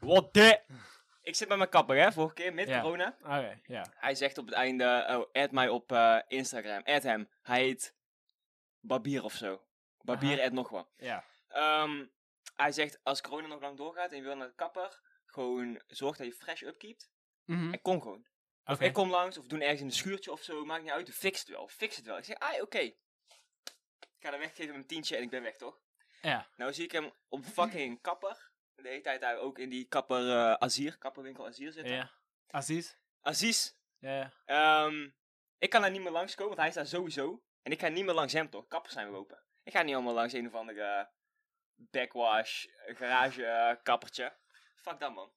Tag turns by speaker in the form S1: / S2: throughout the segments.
S1: What the? Ik zit bij mijn kapper, hè, vorige keer, met
S2: Ja.
S1: corona.
S2: Oké, ja.
S1: Hij zegt op het einde, oh, add mij op eh, Instagram. Add hem. Hij heet Barbier of zo. Barbier add nog wat.
S2: Ja.
S1: Ehm, hij zegt, als corona nog lang doorgaat en je wil naar de kapper, gewoon zorg dat je fresh upkeept.
S2: Mhm.
S1: En kom gewoon.
S2: Oké.
S1: Of ik kom langs, of doen ergens in een schuurtje of zo, maakt niet uit. Fix het wel, fix het wel. Ik zeg, ah, oké. Ik ga hem weggeven met een tientje en ik ben weg, toch?
S2: Ja.
S1: Nou zie ik hem op fucking kapper. De hele tijd daar ook in die kapper eh Azier, kapperwinkel Azier zitten.
S2: Ja. Aziz?
S1: Aziz,
S2: Ja, ja.
S1: ehm, ik kan daar niet meer langskomen, want hij is daar sowieso. En ik ga niet meer langs hem, toch? Kappers zijn weer open. Ik ga niet allemaal langs een of andere backwash, garage kappertje. Fuck dat, man.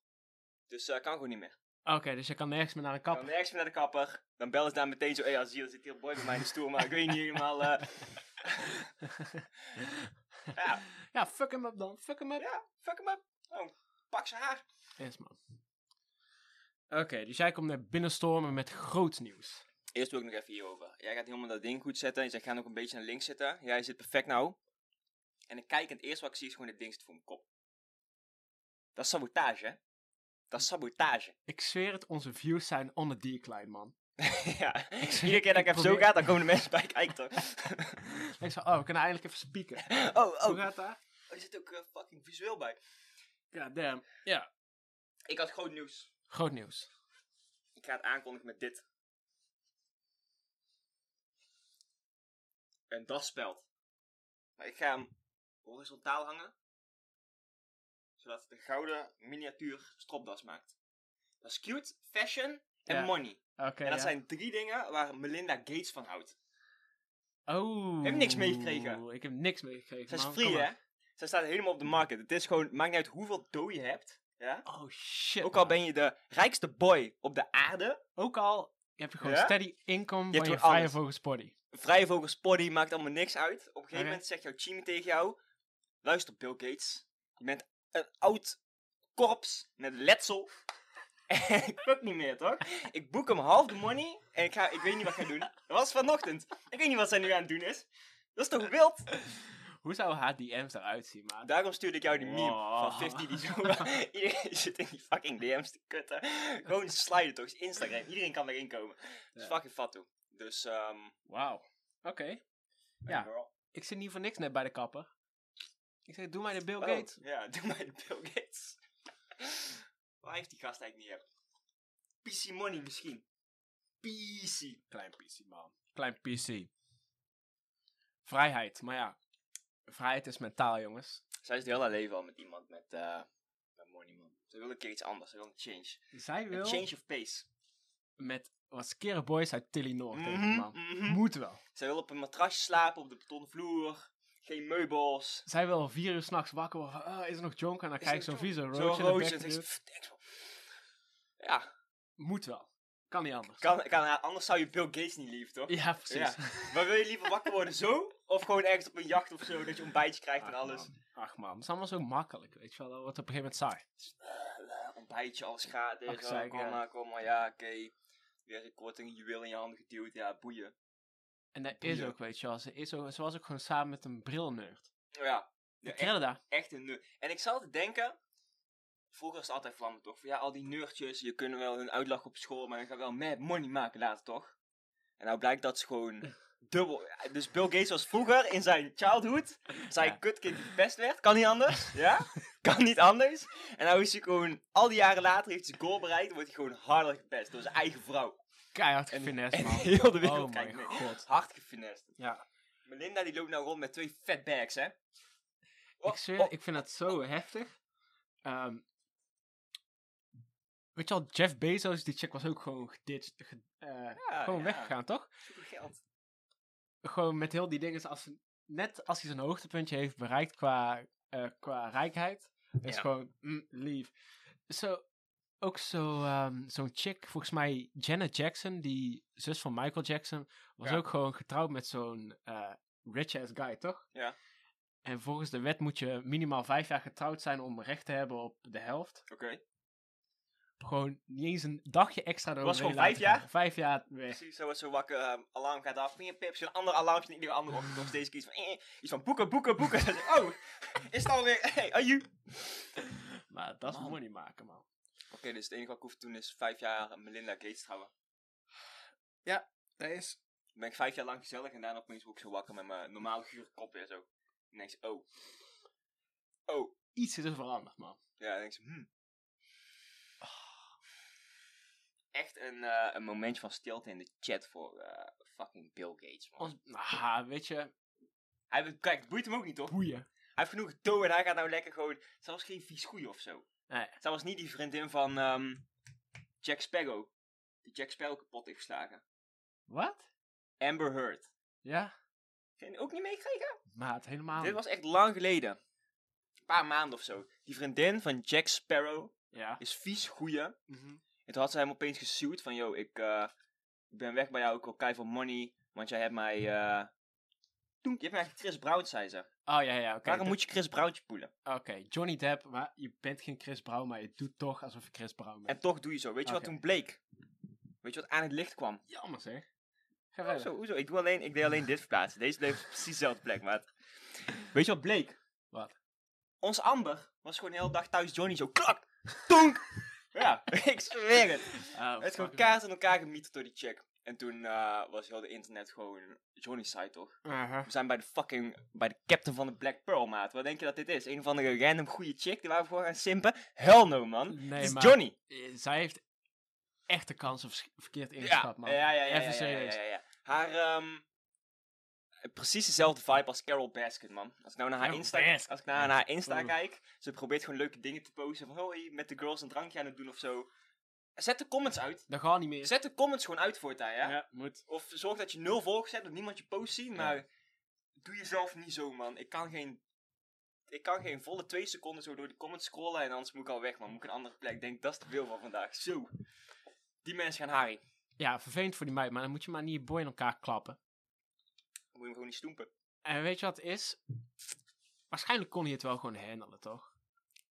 S1: Dus eh kan gewoon niet meer.
S2: Oké, dus je kan nergens meer naar
S1: Dan
S2: kapper.
S1: nergens meer naar de kapper. Dan bellen ze daar meteen zo, hé hey, Aziel, er zit hier een boy bij mij in de stoel, maar ik weet niet helemaal... eh ja,
S2: Ja, fuck hem up dan. Fuck hem up.
S1: ja, fuck hem up. Oh, pak zijn haar.
S2: Yes, man. Oké, dus jij komt naar binnenstormen met groot nieuws.
S1: Eerst wil ik nog even hierover. Jij gaat helemaal dat ding goed zetten. Je zegt, ga nog een beetje naar links zitten. Jij zit perfect nou. En ik kijk en het eerste wat ik zie is gewoon dit ding zit voor mijn kop. Dat is sabotage, hè? Dat is sabotage.
S2: Ik zweer het, onze views zijn on the decline, man.
S1: ja, iedere keer dat ik even zo ga, dan komen de mensen bij kijken toch?
S2: Ik zei, oh, we kunnen eindelijk even spieken.
S1: oh,
S2: Hoe
S1: oh.
S2: gaat dat?
S1: Oh, er zit ook eh, fucking visueel bij.
S2: Ja, damn. Ja,
S1: Ik had groot nieuws.
S2: groot nieuws.
S1: Ik ga het aankondigen met dit. Een dasspeld. Maar ik ga hem horizontaal hangen. Zodat het een gouden miniatuur stropdas maakt. Dat is cute, fashion en
S2: Ja.
S1: money.
S2: Oké,
S1: en dat
S2: ja.
S1: zijn drie dingen waar Melinda Gates van houdt.
S2: Oh.
S1: Heb je niks meegekregen?
S2: Ik heb niks meegekregen.
S1: Zij is
S2: man.
S1: free,
S2: Kom
S1: hè?
S2: maar.
S1: Zij staat helemaal op de market. Het is gewoon, maakt niet uit hoeveel dough je hebt. Ja?
S2: Oh, shit.
S1: Ook al
S2: man.
S1: ben je de rijkste boy op de aarde.
S2: Ook al heb je gewoon
S1: Ja?
S2: steady income van je vrije
S1: alles.
S2: vogels body.
S1: Vrije vogels poddy maakt allemaal niks uit. Op een gegeven moment zegt jouw Chimi tegen jou: Luister, Bill Gates. Je bent een oud korps met letsel. En ik fuck niet meer, toch? Ik boek hem half de money en ik, ga, ik weet niet wat ik ga doen. Dat was vanochtend. Ik weet niet wat zij nu aan het doen is. Dat is toch wild?
S2: Hoe zou haar DM's eruit zien, man?
S1: Daarom stuurde ik jou die meme
S2: Wow.
S1: van 50 die zo... Iedereen zit in die fucking DM's te kutten. Gewoon sliden toch, Instagram. Iedereen kan erin komen. Dat is fucking fat, toe. Dus, ehm
S2: Wauw. Oké. Ja. Ik zit niet voor niks net bij de kapper. Ik zeg, doe mij de Bill
S1: Oh,
S2: Gates.
S1: Ja, doe mij de Bill Gates. Waar heeft die gast eigenlijk niet? PC Money misschien. PC.
S2: Klein PC, man. Klein PC. Vrijheid. Maar ja, vrijheid is mentaal, jongens.
S1: Zij is het hele leven al met iemand met, eh met money, man. Ze wil een keer iets anders. Ze wil een change.
S2: Zij
S1: Een
S2: wil
S1: change of pace.
S2: met wat skere boys uit Tilly Noord, ik,
S1: Mhm,
S2: man.
S1: mhm.
S2: Moet wel.
S1: Zij wil op een matrasje slapen, op de betonnen vloer. Geen meubels.
S2: Zij wil vier uur s'nachts wakker worden. van, ah, is er nog junk? En dan krijg ik zo'n vieze roodje bek
S1: En zegt ze,
S2: geduwd.
S1: "Pff, thanks, man." Ja,
S2: Moet wel. Kan niet anders.
S1: kan, kan, anders zou je Bill Gates niet lief, toch?
S2: Ja, precies.
S1: Ja. Maar wil je liever wakker worden zo? Of gewoon ergens op een jacht of zo, dat je ontbijtje krijgt en alles?
S2: man. Ach man, het is allemaal zo makkelijk, weet je wel. Dat wordt op een gegeven moment saai.
S1: Eh, ontbijtje, alles gratis.
S2: Ach,
S1: oh, kom
S2: ja.
S1: maar, kom maar, ja, oké. Weer een korting, juweel in je handen geduwd, ja, boeien.
S2: En dat is ook, weet je wel. Ze, is ook, ze was ook gewoon samen met een brilnerd.
S1: Ja, ja
S2: Ik
S1: echt,
S2: dat.
S1: echt een nerd. En ik zat altijd denken, vroeger was het altijd vlammen toch? Van ja, al die nerdjes, je kunnen wel hun uitlachen op school, maar je gaat wel mad money maken later, toch? En nou blijkt dat ze gewoon dubbel... Dus Bill Gates was vroeger in zijn childhood, zijn
S2: Ja.
S1: kutkind die gepest werd, kan niet anders, ja? Kan niet anders. En nou is hij gewoon, al die jaren later heeft hij zijn goal bereikt, wordt hij gewoon harder gepest door zijn eigen vrouw.
S2: Keihard gefinest,
S1: en
S2: man.
S1: heel de wereld
S2: Oh
S1: kijkt
S2: mijn
S1: mee.
S2: god.
S1: Hard gefinest.
S2: Ja.
S1: Melinda die loopt nou rond met twee fatbags, hè? Oh,
S2: ik zweer,
S1: oh,
S2: ik vind het zo heftig. Ehm, weet je wel, Jeff Bezos, die chick was ook gewoon geditcht. ge- eh,
S1: Ja,
S2: gewoon
S1: ja.
S2: weggegaan, toch?
S1: Zoveel geld.
S2: Gewoon met heel die dingen, als, net als hij zijn hoogtepuntje heeft bereikt qua, eh, qua rijkheid, is
S1: Ja.
S2: gewoon mm, lief. Zo, ook zo, ehm, zo'n chick, volgens mij Janet Jackson, die zus van Michael Jackson, was
S1: Ja.
S2: ook gewoon getrouwd met zo'n eh, rich-ass guy, toch?
S1: Ja.
S2: En volgens de wet moet je minimaal vijf jaar getrouwd zijn om recht te hebben op de helft.
S1: Oké.
S2: Gewoon niet eens een dagje extra
S1: was
S2: eroverheen
S1: gewoon vijf jaar?
S2: Vijf jaar weg.
S1: Precies, zo wordt zo wakker, ehm, alarm gaat af, ping, pips, een ander alarmpje en iedere andere ochtend nog steeds iets van, eh, iets van boeken, boeken, boeken. Ik, oh, is het alweer, hey, are you?
S2: Maar dat is
S1: Man.
S2: money maken, man.
S1: Oké, dus het enige wat ik hoef te doen is vijf jaar Melinda Gates trouwen.
S2: Dat is...
S1: Dan ben ik vijf jaar lang gezellig en daarna opeens word ik zo wakker met mijn normaal gure kop weer zo. En dan denk ik, oh. Oh.
S2: Iets is er veranderd, man.
S1: Ja, dan denk ik, hmm. Echt een, eh, een momentje van stilte in de chat voor eh, fucking Bill Gates, man.
S2: Ons, nou, weet je,
S1: Hij, kijk, het boeit hem ook niet, toch?
S2: boeien.
S1: Hij heeft genoeg getogen en hij gaat nou lekker gewoon... Zij was geen vies goeie of zo.
S2: Nee.
S1: Zij was niet die vriendin van ehm, Jack Sparrow. Die Jack Sparrow kapot heeft geslagen.
S2: Wat?
S1: Amber Heard.
S2: Ja?
S1: Het ook niet meegekregen?
S2: Maat, helemaal
S1: Dit was echt lang geleden. Een paar maanden of zo. Die vriendin van Jack Sparrow
S2: Ja.
S1: is vies goeie.
S2: Mhm.
S1: En toen had ze hem opeens gesuwd van, yo, ik, eh, ik ben weg bij jou, ik wil kei veel money, want jij hebt mij, eh toen, je hebt mij Chris Brown, zei ze.
S2: Oh, ja, ja, oké.
S1: Waarom moet je Chris Browntje poelen?
S2: Oké, Johnny Depp, maar je bent geen Chris Brown, maar je doet toch alsof je Chris Brown bent.
S1: En toch doe je zo. Weet je wat toen bleek? Weet je wat aan het licht kwam?
S2: Jammer zeg. Ga
S1: Oh,
S2: verder.
S1: hoezo? Ik, doe alleen, ik deed alleen dit verplaatsen. Deze bleef precies dezelfde plek, maat. Weet je wat bleek?
S2: Wat?
S1: Ons Amber was gewoon de hele dag thuis Johnny zo klak, tonk. Ja, ik zweer het.
S2: Oh,
S1: Het is gewoon kaart in elkaar gemieterd door die chick. En toen eh, was heel de internet gewoon Johnny's side, toch?
S2: Aha.
S1: We zijn bij de fucking, bij de captain van de Black Pearl, maat. Wat denk je dat dit is? Een of andere random goede chick die waar we voor gaan simpen? Hell no, man.
S2: Nee,
S1: is
S2: maar
S1: Johnny.
S2: eh, zij heeft echt de kansen vers- verkeerd ingeschat,
S1: Ja,
S2: man.
S1: ja, ja,
S2: Even serieus.
S1: ja, ja, ja. Haar, ehm, precies dezelfde vibe als Carol Baskin, man. Als ik nou naar haar
S2: Carol
S1: Insta,
S2: Baskin.
S1: als ik naar haar Insta kijk, ze probeert gewoon leuke dingen te posten. Van, hoi, met de girls een drankje aan het doen of zo. Zet de comments uit.
S2: Dat gaat niet meer.
S1: Zet de comments gewoon uit voortaan, ja?
S2: Ja, moet.
S1: Of zorg dat je nul volgers hebt, dat niemand je post ziet, maar doe jezelf niet zo, man. Ik kan geen, ik kan geen volle twee seconden zo door de comments scrollen en anders moet ik al weg, man. Moet ik een andere plek. Ik denk, dat is te veel van vandaag. Zo. Die mensen gaan Harry.
S2: Ja, vervelend voor die meid, maar dan moet je maar niet je boy in elkaar klappen.
S1: Moet je hem gewoon niet stoempen.
S2: En weet je wat het is? Waarschijnlijk kon hij het wel gewoon handelen, toch?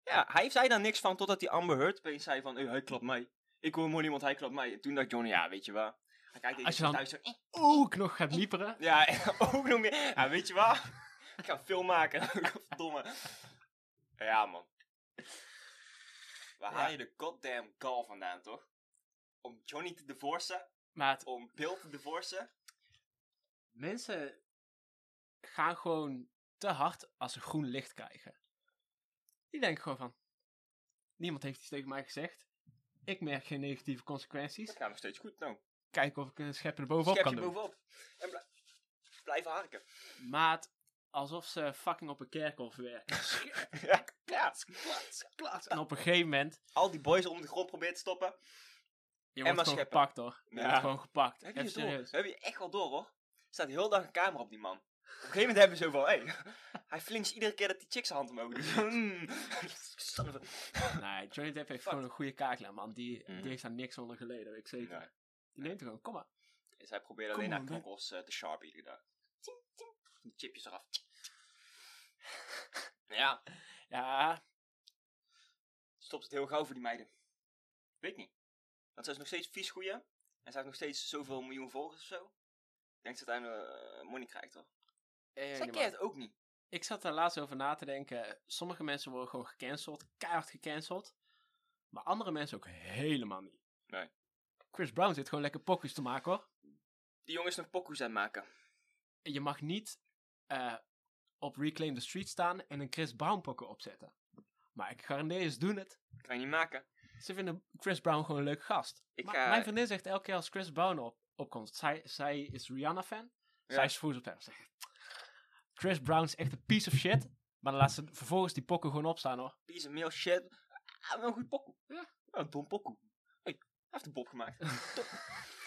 S1: Ja, hij zei daar niks van totdat die Amber Heard opeens zei van, hey, hij klapt mij. Ik wil money, want hij klapt mij. En toen dacht Johnny, ja, weet je waar. Hij kijkt
S2: Als je dan-
S1: thuis zo, eh.
S2: Ook nog gaat lieperen.
S1: Ja, ook nog meer. Ja, weet je waar? Ik ga film maken. Verdomme. Ja, man. Waar haal je de goddamn gal vandaan, toch? Om Johnny te divorcen? Om Bill te divorcen?
S2: Mensen gaan gewoon te hard als ze groen licht krijgen. Die denken gewoon van... Niemand heeft iets tegen mij gezegd. Ik merk geen negatieve consequenties.
S1: Dat gaat nog steeds goed, nou.
S2: Kijk of ik een schep er bovenop
S1: Schep
S2: kan doen.
S1: bovenop. En blij- blijven harken.
S2: Maat, alsof ze fucking op een kerkhof werken.
S1: ja,
S2: klats, klats. En op een gegeven moment...
S1: Al die boys onder de grond proberen te stoppen.
S2: Je
S1: maar
S2: wordt gewoon
S1: scheppen.
S2: gepakt hoor. Je
S1: Ja.
S2: wordt gewoon gepakt.
S1: Heb je
S2: Even
S1: het door?
S2: serieus.
S1: Heb je echt wel door, hoor. Staat heel dag een camera op die man. Op een gegeven moment hebben ze zo van, hé, hey, hij flinkt iedere keer dat die chick zijn hand omhoog doet.
S2: Nee, Johnny Depp heeft
S1: Fuck.
S2: gewoon een goede kaaklijn, man. Die,
S1: Mhm.
S2: die heeft daar niks onder geleden, weet ik zeker.
S1: Nee.
S2: Die neemt er gewoon, kom maar.
S1: Dus hij probeerde
S2: Kom
S1: alleen naar knokkels eh, te sharpen iedere dag. Die chipjes eraf. Ja,
S2: Ja,
S1: stopt het heel gauw voor die meiden. Weet niet. Want zij is nog steeds vies goeie. En zij heeft nog steeds zoveel miljoen volgers of zo. Ik denk dat ze uiteindelijk eh, money krijgt, toch?
S2: eh,
S1: Zij het ook niet.
S2: ik zat daar laatst over na te denken. Sommige mensen worden gewoon gecanceld, keihard gecanceld. Maar andere mensen ook helemaal niet.
S1: Nee.
S2: Chris Brown zit gewoon lekker pokus te maken hoor.
S1: Die jongen is nog pokoes aan het maken.
S2: Je mag niet eh, op Reclaim the Street staan en een Chris Brown pokken opzetten. Maar ik garandeer ze doen het.
S1: Kan je niet maken.
S2: Ze vinden Chris Brown gewoon een leuk gast.
S1: Ik
S2: Maar
S1: ga-
S2: Mijn vriendin zegt elke keer als Chris Brown op, opkomt, zij, zij is Rihanna-fan.
S1: Ja.
S2: Zij is fan. Zegt, Chris Brown is echt een piece of shit. Maar dan laat ze vervolgens die pokken gewoon opstaan hoor.
S1: Piece of meal shit. Ah, wel een goed pokoe.
S2: Ja.
S1: Een dom pokoe. Hey, hij heeft een pop gemaakt.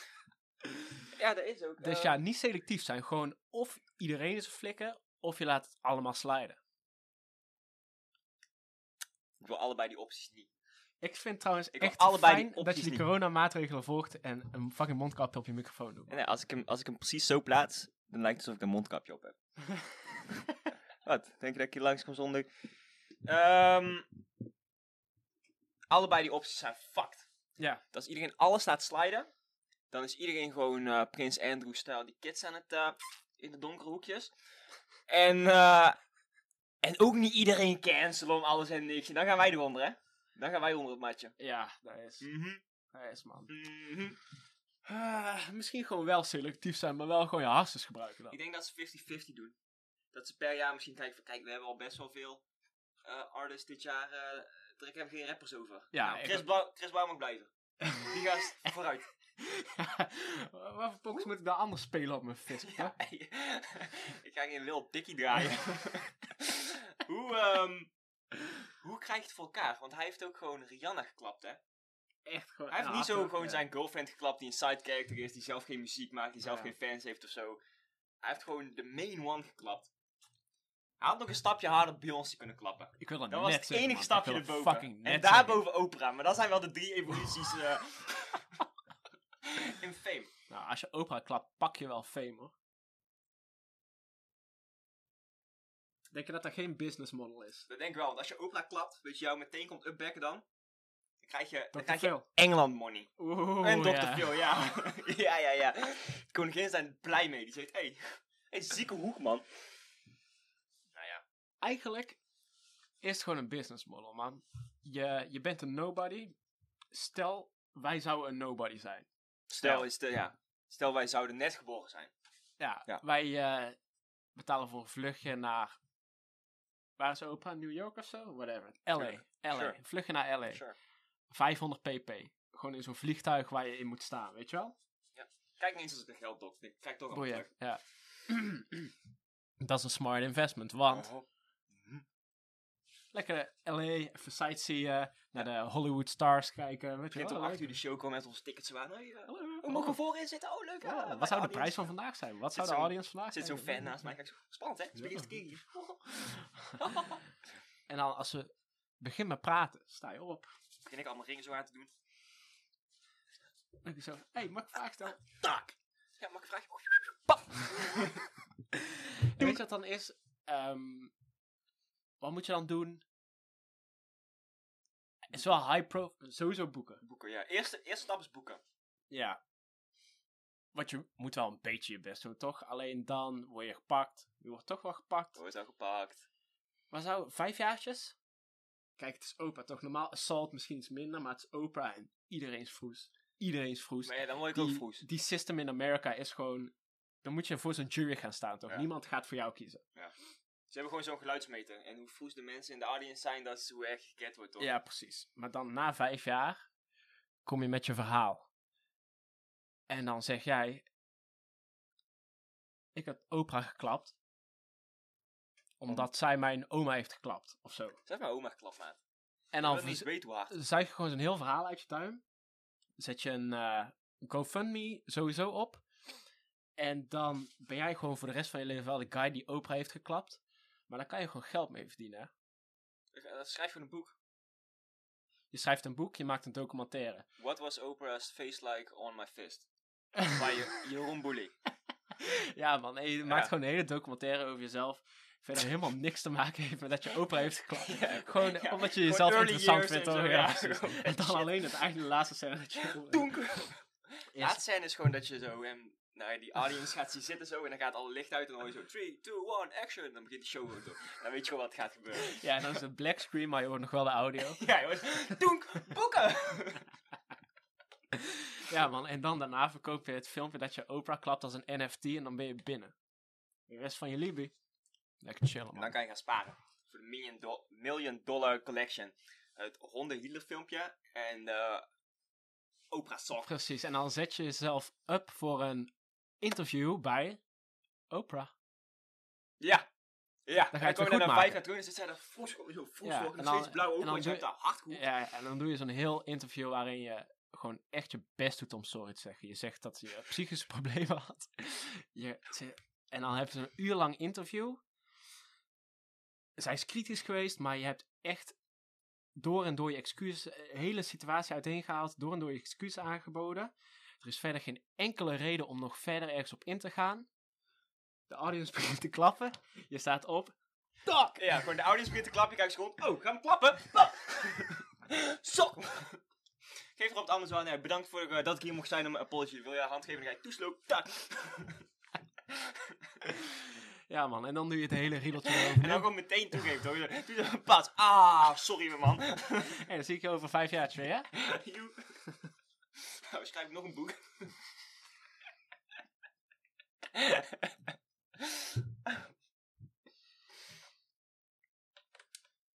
S1: Ja, dat is ook.
S2: Dus
S1: eh,
S2: ja, niet selectief zijn. Gewoon of iedereen is een flikker, of je laat het allemaal sliden.
S1: Ik wil allebei die opties niet.
S2: Ik vind trouwens
S1: Ik
S2: echt
S1: allebei die
S2: fijn dat
S1: opties
S2: je die
S1: niet.
S2: coronamaatregelen volgt en een fucking mondkapje op je microfoon doet.
S1: Nee, als ik, hem, als ik hem precies zo plaats, dan lijkt het alsof ik een mondkapje op heb. Wat? Denk je dat ik hier langs kom zonder... Ehm, allebei die opties zijn fucked.
S2: Ja.
S1: Als iedereen alles laat sliden, dan is iedereen gewoon eh, Prins Andrew-stijl die kids aan het... eh, in de donkere hoekjes. En, eh, en ook niet iedereen cancelen om alles en niks. Dan gaan wij eronder, hè? Daar gaan wij onder het matje.
S2: Ja, dat is,
S1: Mhm.
S2: dat is man.
S1: Mhm.
S2: Ah, misschien gewoon wel selectief zijn, maar wel gewoon je hersens gebruiken dan.
S1: Ik denk dat ze 50-50 doen. Dat ze per jaar misschien kijken van, kijk, we hebben al best wel veel eh artists dit jaar. eh er hebben geen rappers over.
S2: Ja,
S1: Nou, Chris, Bou- Chris Bouw mag blijven. Die gaat vooruit.
S2: Wat voor pokus moet ik dan anders spelen op mijn vis?
S1: Ja, ik ga geen Lil Dickie draaien. hoe, ehm, hoe krijg je het voor elkaar? Want hij heeft ook gewoon Rihanna geklapt, hè?
S2: Echt gewoon.
S1: Hij heeft niet zo gewoon
S2: ja.
S1: zijn girlfriend geklapt die een side character is, die zelf geen muziek maakt, die zelf
S2: Ja.
S1: geen fans heeft of zo. Hij heeft gewoon de main one geklapt. Hij had nog een stapje harder Beyoncé kunnen klappen.
S2: Ik wil dat,
S1: Dat
S2: net
S1: was het
S2: zeggen,
S1: enige
S2: man.
S1: stapje erboven. En
S2: zeggen.
S1: daarboven Oprah. Maar dat zijn wel de drie evoluties eh, in fame.
S2: Nou, als je Oprah klapt, pak je wel fame hoor. Denk je dat dat geen business model is?
S1: Dat denk ik wel. Want als je Oprah klapt, weet je jou meteen komt upbacken dan. Dan krijg je, dan krijg je. Engeland money.
S2: Oeh,
S1: en Dr.
S2: ja.
S1: Phil, ja. ja, ja, ja. De koningin zijn blij mee. Die zegt, hé, hey, hey, zieke hoek, man. Nou ja.
S2: Eigenlijk is het gewoon een business model, man. Je, je bent een nobody. Stel, wij zouden een nobody zijn.
S1: Stel, is de, ja. Stel, wij zouden net geboren zijn.
S2: Ja,
S1: Ja.
S2: wij eh, betalen voor een vluchtje naar... Waar is Oprah? New York of zo? Whatever. LA.
S1: Sure.
S2: LA.
S1: Sure.
S2: Vluchtje naar LA.
S1: Sure.
S2: 500 pp. Gewoon in zo'n vliegtuig waar je in moet staan, weet je wel?
S1: Kijk niet eens als ik een geld Ik kijk toch aan.
S2: Ja. Dat is een smart investment, want
S1: Oh.
S2: lekker LA, even sightseeën, naar de Hollywood stars kijken, weet je wel.
S1: om 8
S2: leuk.
S1: uur de show komen met onze tickets aan. Hey, eh,
S2: Hallo,
S1: we mogen voorin zitten. Oh, leuk.
S2: Ja,
S1: ja,
S2: wat zou de prijs van vandaag zijn? Wat zou de audience vandaag
S1: Er zit
S2: zijn?
S1: zo'n fan naast mij. Kijk, zo, spannend hè? Het is de eerste keer hier.
S2: En dan als we beginnen met praten, sta je op.
S1: Begin ik al mijn ringen zo aan te doen.
S2: Je zo, hé, hey, mag ik een vraag stellen?
S1: Tak! Ja, mag ik een vraagje?
S2: En weet je wat dan is? Ehm, wat moet je dan doen? Het is wel high pro, sowieso boeken.
S1: Boeken, ja. Eerste, eerste stap is boeken.
S2: Ja. Want je moet wel een beetje je best doen, toch? Alleen dan word je gepakt. Je wordt toch wel gepakt.
S1: Wordt al gepakt.
S2: Wat zou, vijf jaartjes? Kijk, het is Oprah toch? Normaal Assault misschien iets minder, maar het is Oprah en iedereen is vroes. Iedereen is vroes.
S1: Maar ja, dan word ik ook vroes.
S2: die system in Amerika is gewoon... Dan moet je voor zo'n jury gaan staan, toch?
S1: Ja.
S2: Niemand gaat voor jou kiezen.
S1: Ze hebben gewoon zo'n geluidsmeter. En hoe vroes de mensen in de audience zijn, dat is hoe erg geket wordt, toch?
S2: Ja, precies. Maar dan na vijf jaar kom je met je verhaal. En dan zeg jij... Ik heb Oprah geklapt. Omdat zij mijn oma heeft geklapt, of zo.
S1: Heeft mijn oma geklapt, maat.
S2: En dan
S1: niet weten hoe hard.
S2: zuig je gewoon zo'n heel verhaal uit je duim. Zet je een eh, GoFundMe sowieso op. En dan ben jij gewoon voor de rest van je leven wel de guy die Oprah heeft geklapt. Maar dan kan je gewoon geld mee verdienen.
S1: eh, Schrijf gewoon een boek.
S2: Je schrijft een boek, je maakt een documentaire.
S1: What was Oprah's face like on my fist? Bij Je- Jeroen Boelie.
S2: ja man, en je maakt
S1: Ja.
S2: gewoon een hele documentaire over jezelf. Verder helemaal niks te maken heeft met dat je Oprah heeft geklapt.
S1: Ja,
S2: gewoon
S1: ja.
S2: omdat je jezelf interessant vindt.
S1: en
S2: Toch? Ja, en dan alleen het eigenlijk de laatste scène dat je...
S1: Donk!
S2: Eerst-
S1: Laatste scène is gewoon dat je zo hem nou, die audience gaat zien zitten zo en dan gaat alle licht uit en dan hoor je zo 3, 2, 1, action. Dan begint de show door. Dan weet je gewoon wat gaat gebeuren.
S2: Ja, en dan is het black screen, maar je hoort nog wel de audio.
S1: Ja, jongens. Donk! Boeken!
S2: Ja man, en dan daarna verkoop je het filmpje dat je Oprah klapt als een NFT en dan ben je binnen. De rest van je libby. Lekker chillen
S1: En
S2: man.
S1: dan kan je gaan sparen. Voor de million, do- million dollar collection. Het Ronde Hieler filmpje en de Oprah Sock.
S2: Precies, en dan zet je jezelf up voor een interview bij Oprah.
S1: Ja. Ja,
S2: ga je
S1: dan
S2: het
S1: kom je
S2: weer
S1: naar vijf terug en dan zit zij daar vroeg, zo
S2: Ja, en
S1: steeds
S2: dan-
S1: blauwe
S2: en
S1: ogen
S2: dan
S1: en je hebt
S2: doe-
S1: daar hard goed.
S2: Ja, en dan doe je zo'n heel interview waarin je gewoon echt je best doet om sorry te zeggen. Je zegt dat je psychische problemen had. Je, ze- en dan hebben ze een uur lang interview. Zij is kritisch geweest, maar je hebt echt door en door je excuses, de hele situatie uiteengehaald, door en door je excuses aangeboden. Er is verder geen enkele reden om nog verder ergens op in te gaan. De audience begint te klappen. Je staat op. Tak!
S1: Ja, gewoon de audience begint te klappen, je kijkt rond. Oh, gaan we klappen? Klap! Sok! Geef erop het anders wel. Nee, bedankt voor eh, dat ik hier mocht zijn om een apology. Wil je een hand geven? Dan ga je toesloop. Tak!
S2: Ja, man. En dan doe je het hele riedeltje
S1: En dan gewoon meteen toegeven, toch? Doe een pas. Ah, sorry man.
S2: En dan zie ik je over vijf jaar weer, hè?
S1: Joe. Nou, schrijf nog een boek.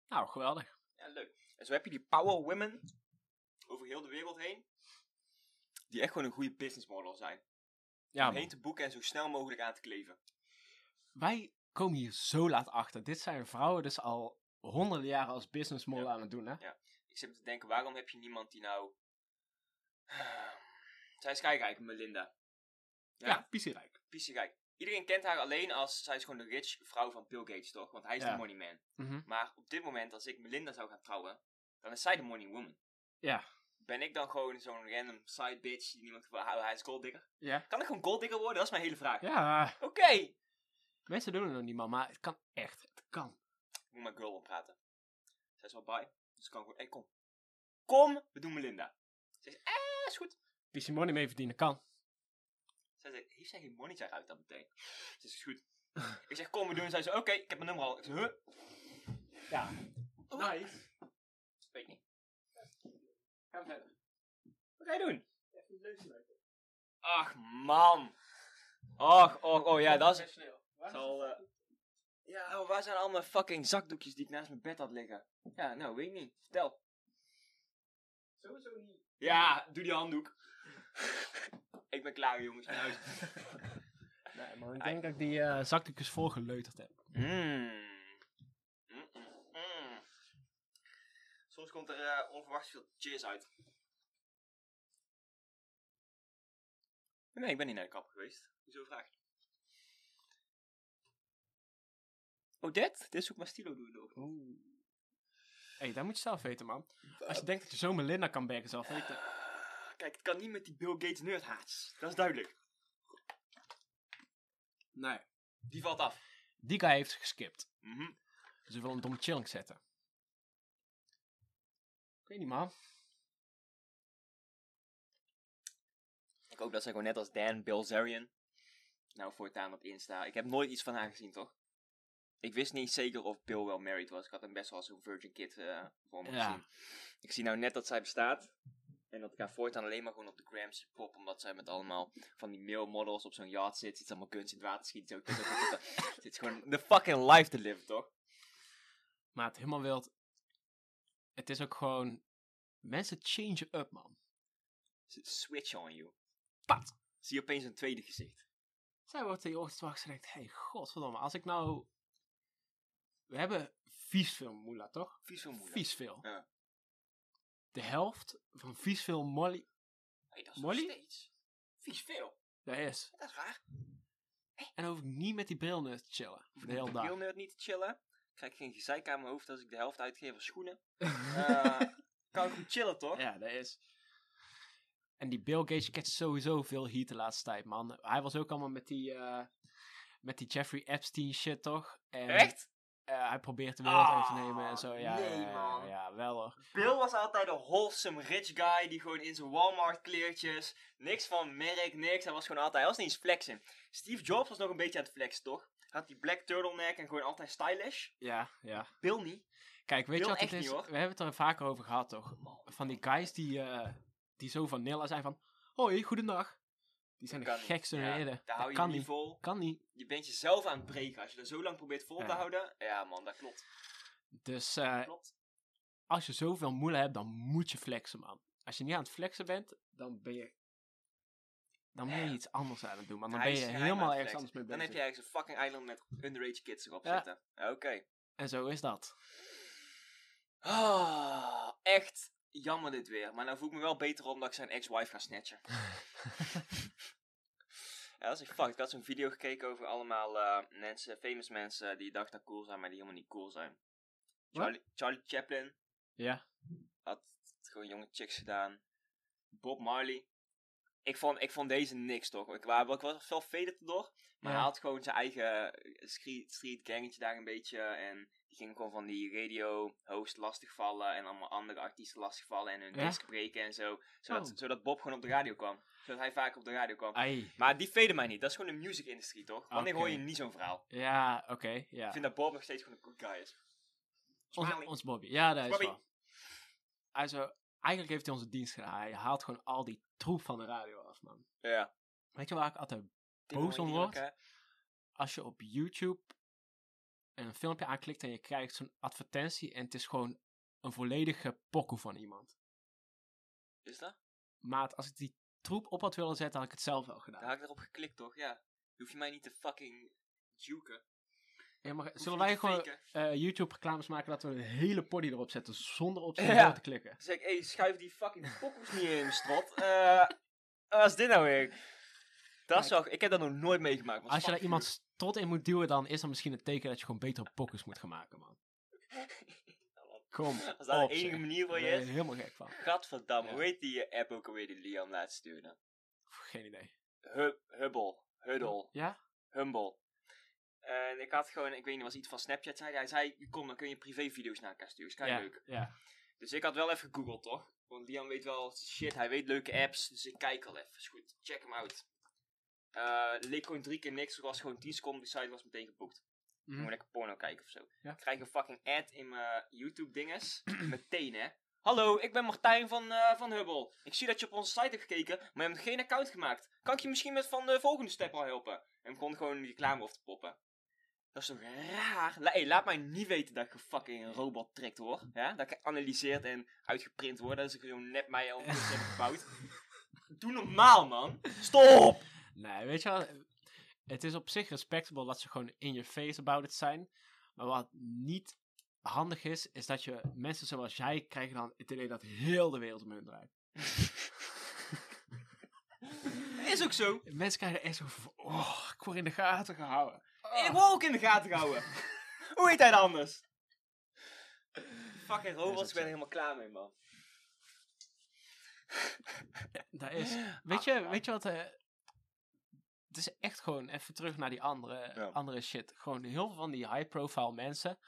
S2: Nou, geweldig.
S1: Ja, leuk. En zo heb je die power women over heel de wereld heen. Die echt gewoon een goede business model zijn.
S2: Ja,
S1: om heen te boeken en zo snel mogelijk aan te kleven.
S2: Wij komen hier zo laat achter. Dit zijn vrouwen dus al honderden jaren als business model
S1: Ja.
S2: aan het doen, hè?
S1: Ik zit me te denken, waarom heb je niemand die nou... Zij is kijk eigenlijk, Melinda.
S2: Ja,
S1: Ja,
S2: pissierijk.
S1: Iedereen kent haar alleen als, zij is gewoon de rich vrouw van Bill Gates, toch? Want hij is
S2: Ja.
S1: de money man.
S2: Mhm.
S1: Maar op dit moment, als ik Melinda zou gaan trouwen, dan is zij de money woman.
S2: Ja.
S1: Ben ik dan gewoon zo'n random side bitch die niemand... Ah, hij is golddigger.
S2: Ja.
S1: Kan ik gewoon golddigger worden? Dat is mijn hele vraag.
S2: Ja,
S1: Oké!
S2: mensen doen het nog niet, man. Maar het kan echt. Het kan.
S1: Ik moet met girl praten. Zij is wel bij. Dus ik kan gewoon... Hé, kom. Kom, we doen Melinda. Ze zegt, eh, is goed.
S2: Pissie money mee verdienen kan.
S1: Zij zegt, heeft zij geen money? Zij ruikt dat meteen. Ze is goed. ik zeg, kom, we doen. Zij zegt, oké, ik heb mijn nummer al. Ik zeg, huh?
S2: Ja. Nice.
S1: Weet niet.
S2: Ga verder.
S1: Wat ga je doen?
S2: Even een leusje maken.
S1: Ach, man. Och, och, oh ja, dat is... Zal, eh, Ja, oh, waar zijn al mijn fucking zakdoekjes die ik naast mijn bed had liggen? Ja, nou, weet ik niet. Vertel.
S2: Sowieso niet.
S1: Ja, doe die handdoek. ik ben klaar, jongens.
S2: Nee, man. Ik denk dat ik die eh, zakdoekjes volgeleuterd heb.
S1: Mm. Mm, mm, mm. Soms komt er eh, onverwachts veel cheers uit. Nee, ik ben niet naar de kapper geweest. Hoezo vraag je? Oh, dit? Dit is ook mijn stilo doen.
S2: Oeh. Hé, hey, dat moet je zelf weten, man. Als je denkt dat je zo Melinda kan backen zelf weten.
S1: Kijk, het kan niet met die Bill Gates nerdhaats. Dat is duidelijk.
S2: Nee.
S1: Die valt af.
S2: Die guy heeft geskipt.
S1: Mhm.
S2: Dus we willen hem op chilling zetten. Ik weet niet, man.
S1: Ik hoop dat zij gewoon net als Dan Bilzerian nou voortaan op Insta. Ik heb nooit iets van haar gezien, toch? Ik wist niet zeker of Bill wel married was. Ik had hem best wel als een virgin kid eh, voor me
S2: Ja.
S1: gezien. Ik zie nou net dat zij bestaat. En dat ik haar voortaan alleen maar gewoon op de gram zie poppen. Omdat zij met allemaal van die male models op zo'n yacht zit. Ziet allemaal kunst in het water schiet. Zo. Het is gewoon the fucking life to live, toch?
S2: Maar het helemaal wild. Het is ook gewoon. Mensen change up, man.
S1: Ze switch on you.
S2: Pat!
S1: Zie je opeens een tweede gezicht.
S2: Zij wordt tegen je ochtends wakker en denkt: hey, godverdomme, als ik nou. We hebben vies veel moela, toch?
S1: Vies veel moeilijk.
S2: Vies veel.
S1: Ja.
S2: De helft van vies veel Molly.
S1: Hey, dat is
S2: Molly?
S1: nog steeds. Vies veel.
S2: Dat is.
S1: Dat is raar.
S2: En dan hoef ik niet met die bril te chillen. Voor de hele dag.
S1: wil net niet te chillen. Krijg ik geen gezeik aan mijn hoofd als ik de helft uitgeef aan schoenen. Eh, kan ik goed chillen, toch?
S2: Ja, dat is. En die Bill Gates catcht sowieso veel heat de laatste tijd, man. Hij was ook allemaal met die, eh, met die Jeffrey Epstein shit, toch? En,
S1: Echt?
S2: eh, hij probeert de wereld
S1: Ah,
S2: over te nemen en zo. Ja,
S1: nee, man.
S2: ja, wel hoor.
S1: Bill was altijd een wholesome rich guy die gewoon in zijn Walmart kleertjes, niks van merk, niks. Hij was gewoon altijd, hij was niet eens flexen. Steve Jobs was nog een beetje aan het flexen, toch? Had die black turtleneck en gewoon altijd stylish.
S2: Ja, ja.
S1: Bill niet.
S2: Kijk, weet je wat het is?
S1: niet.
S2: We hebben het er vaker over gehad, toch? Van die guys die, eh, die zo vanilla zijn van... Hoi, goedendag. Die zijn de
S1: Kan niet.
S2: gekste
S1: Ja,
S2: reden.
S1: Daar
S2: Dat
S1: hou je
S2: kan
S1: niet vol.
S2: Kan niet.
S1: Je bent jezelf aan het breken. Als je dat zo lang probeert vol te houden. Ja man, dat klopt.
S2: Dus eh,
S1: klopt.
S2: als je zoveel moele hebt, dan moet je flexen, man. Als je niet aan het flexen bent, dan ben je... Dan ben je iets anders aan het doen, maar dan ben je helemaal ergens anders mee
S1: Dan
S2: bezig.
S1: heb je ergens een fucking eiland met underage kids erop zitten. Oké.
S2: En zo is dat.
S1: Ah, echt jammer dit weer. Maar nou voel ik me wel beter omdat ik zijn ex-wife ga snatchen. ja, dat is echt fuck. Ik had zo'n video gekeken over allemaal eh, mensen, famous mensen die dachten dat cool zijn, maar die helemaal niet cool zijn. Charlie, Charlie Chaplin
S2: ja.
S1: had gewoon jonge chicks gedaan. Bob Marley. Ik vond, ik vond deze niks toch. Ik, wa- ik was wel faded erdoor. Maar
S2: Ja.
S1: hij had gewoon zijn eigen eh, street, street gangetje daar een beetje. En Die ging gewoon van die radio-host lastigvallen en allemaal andere artiesten lastigvallen en hun
S2: Ja?
S1: disc breken en zo. Zodat,
S2: Oh.
S1: zodat Bob gewoon op de radio kwam. Zodat hij vaak op de radio kwam.
S2: Ai.
S1: Maar die veden mij niet. Dat is gewoon de music-industrie, toch? Wanneer hoor je niet zo'n verhaal?
S2: Ja, oké, ja.
S1: Ik vind dat Bob nog steeds gewoon een good guy is. Smiley.
S2: ons Bobby. Ja, dat is
S1: Bobby.
S2: wel. Hij zo, eigenlijk heeft hij onze dienst gedaan. Hij haalt gewoon al die troep van de radio af, man.
S1: Ja.
S2: Weet je waar ik altijd Boos om
S1: elkaar.
S2: als je op YouTube een filmpje aanklikt en je krijgt zo'n advertentie en het is gewoon een volledige pokoe van iemand.
S1: Is dat?
S2: Maar als ik die troep op had willen zetten, had ik het zelf wel
S1: Daar
S2: gedaan.
S1: had ik erop geklikt, toch? Ja. Hoef je mij niet te fucking juken.
S2: Ja, maar zullen wij gewoon eh, YouTube reclames maken dat we een hele poddy erop zetten zonder op zijn
S1: Ja.
S2: te klikken?
S1: Dan zeg ik, hé, schuif die fucking pokkels niet in, strot. Eh, wat is dit nou weer? Dat is wel, ik heb dat nog nooit meegemaakt.
S2: Als je daar iemand strot in moet duwen, dan is dat misschien een teken dat je gewoon betere pokkers moet gaan maken, man. Kom
S1: Als dat
S2: op,
S1: de enige
S2: zeg.
S1: manier voor je
S2: ben
S1: is.
S2: helemaal gek van.
S1: Gadverdamme,
S2: Ja.
S1: hoe heet die eh, app ook alweer die Liam laat sturen?
S2: Geen idee.
S1: Hub, Hubble. Huddle.
S2: Ja?
S1: Humble. En ik had gewoon, ik weet niet, was iets van Snapchat. Zei, hij. hij zei, kom, dan kun je privévideo's naar elkaar sturen. Is kei
S2: Ja,
S1: leuk.
S2: ja.
S1: Dus ik had wel even gegoogeld, toch? Want Liam weet wel shit, hij weet leuke apps. Dus ik kijk al even. Is goed, check hem uit. Eh leek gewoon drie keer niks. Er was gewoon 10 seconden, die site was meteen geboekt.
S2: Mhm.
S1: Moet lekker porno kijken of zo.
S2: Ja.
S1: Ik krijg een fucking ad in mijn YouTube dinges. meteen hè. Hallo, ik ben Martijn van, eh, van Hubble. Ik zie dat je op onze site hebt gekeken, maar je hebt geen account gemaakt. Kan ik je misschien met van de volgende step al helpen? En begon gewoon die reclame op te poppen. Dat is toch raar? La hey, laat mij niet weten dat ik een fucking robot trekt hoor. Ja? Dat ik geanalyseerd en uitgeprint word. Dat is gewoon net mij al heb gebouwd. Doe normaal man. Stop!
S2: Nee, weet je wel, het is op zich respectable dat ze gewoon in je face about it zijn. Maar wat niet handig is, is dat je mensen zoals jij krijgen dan het idee dat heel de wereld om hun draait.
S1: Is ook zo.
S2: Mensen krijgen echt zo van, oh, ik word in de gaten gehouden.
S1: Ik word ook in de gaten gehouden. Hoe heet hij dan anders? Fucking robots, ik ben er helemaal klaar mee, man.
S2: Dat is, weet je, weet je wat, eh, het is echt gewoon even terug naar die andere,
S1: Ja.
S2: andere shit. Gewoon heel veel van die high-profile mensen,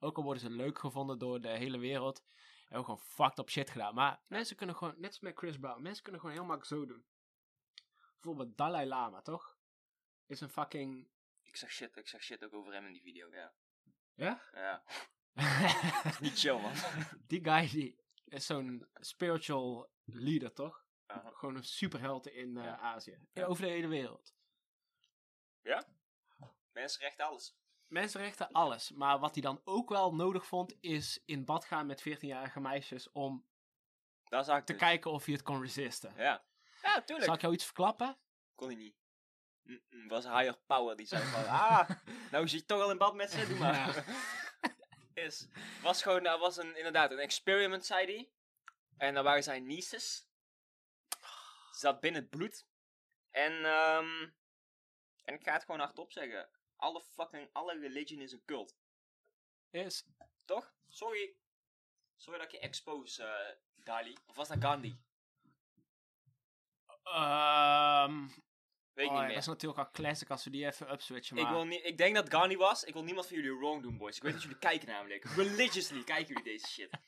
S2: ook al worden ze leuk gevonden door de hele wereld, hebben gewoon fucked up shit gedaan. Maar mensen kunnen gewoon, net als met Chris Brown, mensen kunnen gewoon heel makkelijk zo doen. Bijvoorbeeld Dalai Lama, toch? Is een fucking...
S1: Ik zeg shit, ik zeg shit ook over hem in die video, ja.
S2: Ja?
S1: Ja. Niet chill, man.
S2: die guy die is zo'n spiritual leader, toch? Gewoon een superheld in eh,
S1: Ja.
S2: Azië.
S1: Ja.
S2: Over de hele wereld.
S1: Mensenrecht, alles.
S2: Mensenrechten, alles. Maar wat hij dan ook wel nodig vond, is in bad gaan met 14-jarige meisjes om
S1: Daar zag ik
S2: te
S1: dus.
S2: kijken of hij het kon resisten.
S1: Ja. Ja, tuurlijk.
S2: Zal ik jou iets verklappen?
S1: Kon hij niet. Mm-mm, was higher power die zei van, ah, nou zit je toch al in bad met ze, doe maar. is, was gewoon, dat was een, inderdaad een experiment, zei hij. En dan waren zijn nieces. Zat binnen het bloed. En, ehm en ik ga het gewoon hardop zeggen. Alle fucking, alle religion is een cult.
S2: Is,
S1: Toch? Sorry. Sorry dat ik je expose, eh, Dali. Of was dat Gandhi?
S2: ehm
S1: Weet ik
S2: oh ja,
S1: niet meer.
S2: dat is natuurlijk al classic als we die even upswitchen.
S1: Ik,
S2: Maar
S1: wil niet, ik denk dat Gandhi was. Ik wil niemand van jullie wrong doen, boys. Ik weet dat jullie kijken namelijk. Religiously kijken jullie deze shit.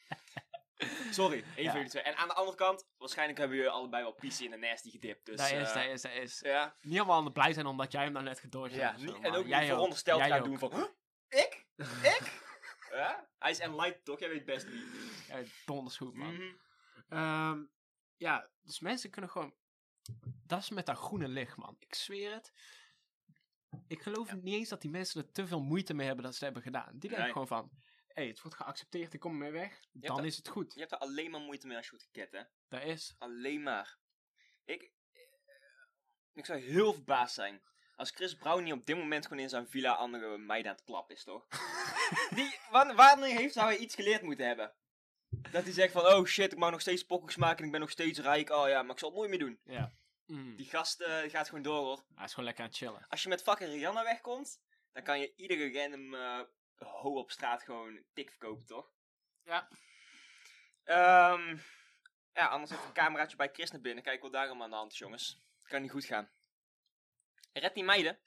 S1: Sorry, één
S2: Ja.
S1: van jullie twee. En aan de andere kant, waarschijnlijk hebben jullie allebei wel PC in de nasty gedipt. Dus,
S2: dat is,
S1: eh,
S2: dat is, dat is.
S1: Ja,
S2: Niet allemaal aan blij zijn omdat jij hem nou net gedodged
S1: ja
S2: hebt. of zo,
S1: en ook
S2: jij
S1: niet verondersteld doen van... "Huh? Ik? Ik? ja? Hij is enlightened toch? Jij weet best niet.
S2: Ja, donders goed, man.
S1: Mhm.
S2: Ehm, ja, dus mensen kunnen gewoon... Dat is met dat groene licht, man. Ik zweer het. Ik geloof niet eens dat die mensen er te veel moeite mee hebben dat ze het hebben gedaan. Die denken
S1: Nee.
S2: gewoon van... Hé, hey, het wordt geaccepteerd, ik kom ermee weg. Dan is het goed.
S1: Je hebt er alleen maar moeite mee als je wordt geket, hè?
S2: Dat is...
S1: Alleen maar. Ik, eh, ik zou heel verbaasd zijn. Als Chris Brown niet op dit moment gewoon in zijn villa andere meiden aan het klappen is, toch? Die, wa- wanneer heeft hij iets geleerd moeten hebben? Dat hij zegt van, oh shit, ik mag nog steeds pokkels maken en ik ben nog steeds rijk. Oh ja, maar ik zal het nooit meer doen.
S2: Ja. Mm.
S1: Die gast eh, gaat gewoon door, hoor.
S2: Hij is gewoon lekker aan het chillen.
S1: Als je met fucking Rihanna wegkomt, dan kan je iedere random ho op straat gewoon tik verkopen, toch?
S2: Ja.
S1: Ehm, ja, anders even een cameraatje bij Chris naar binnen. Kijk wat daar allemaal aan de hand is, jongens. Kan niet goed gaan. Red die meiden.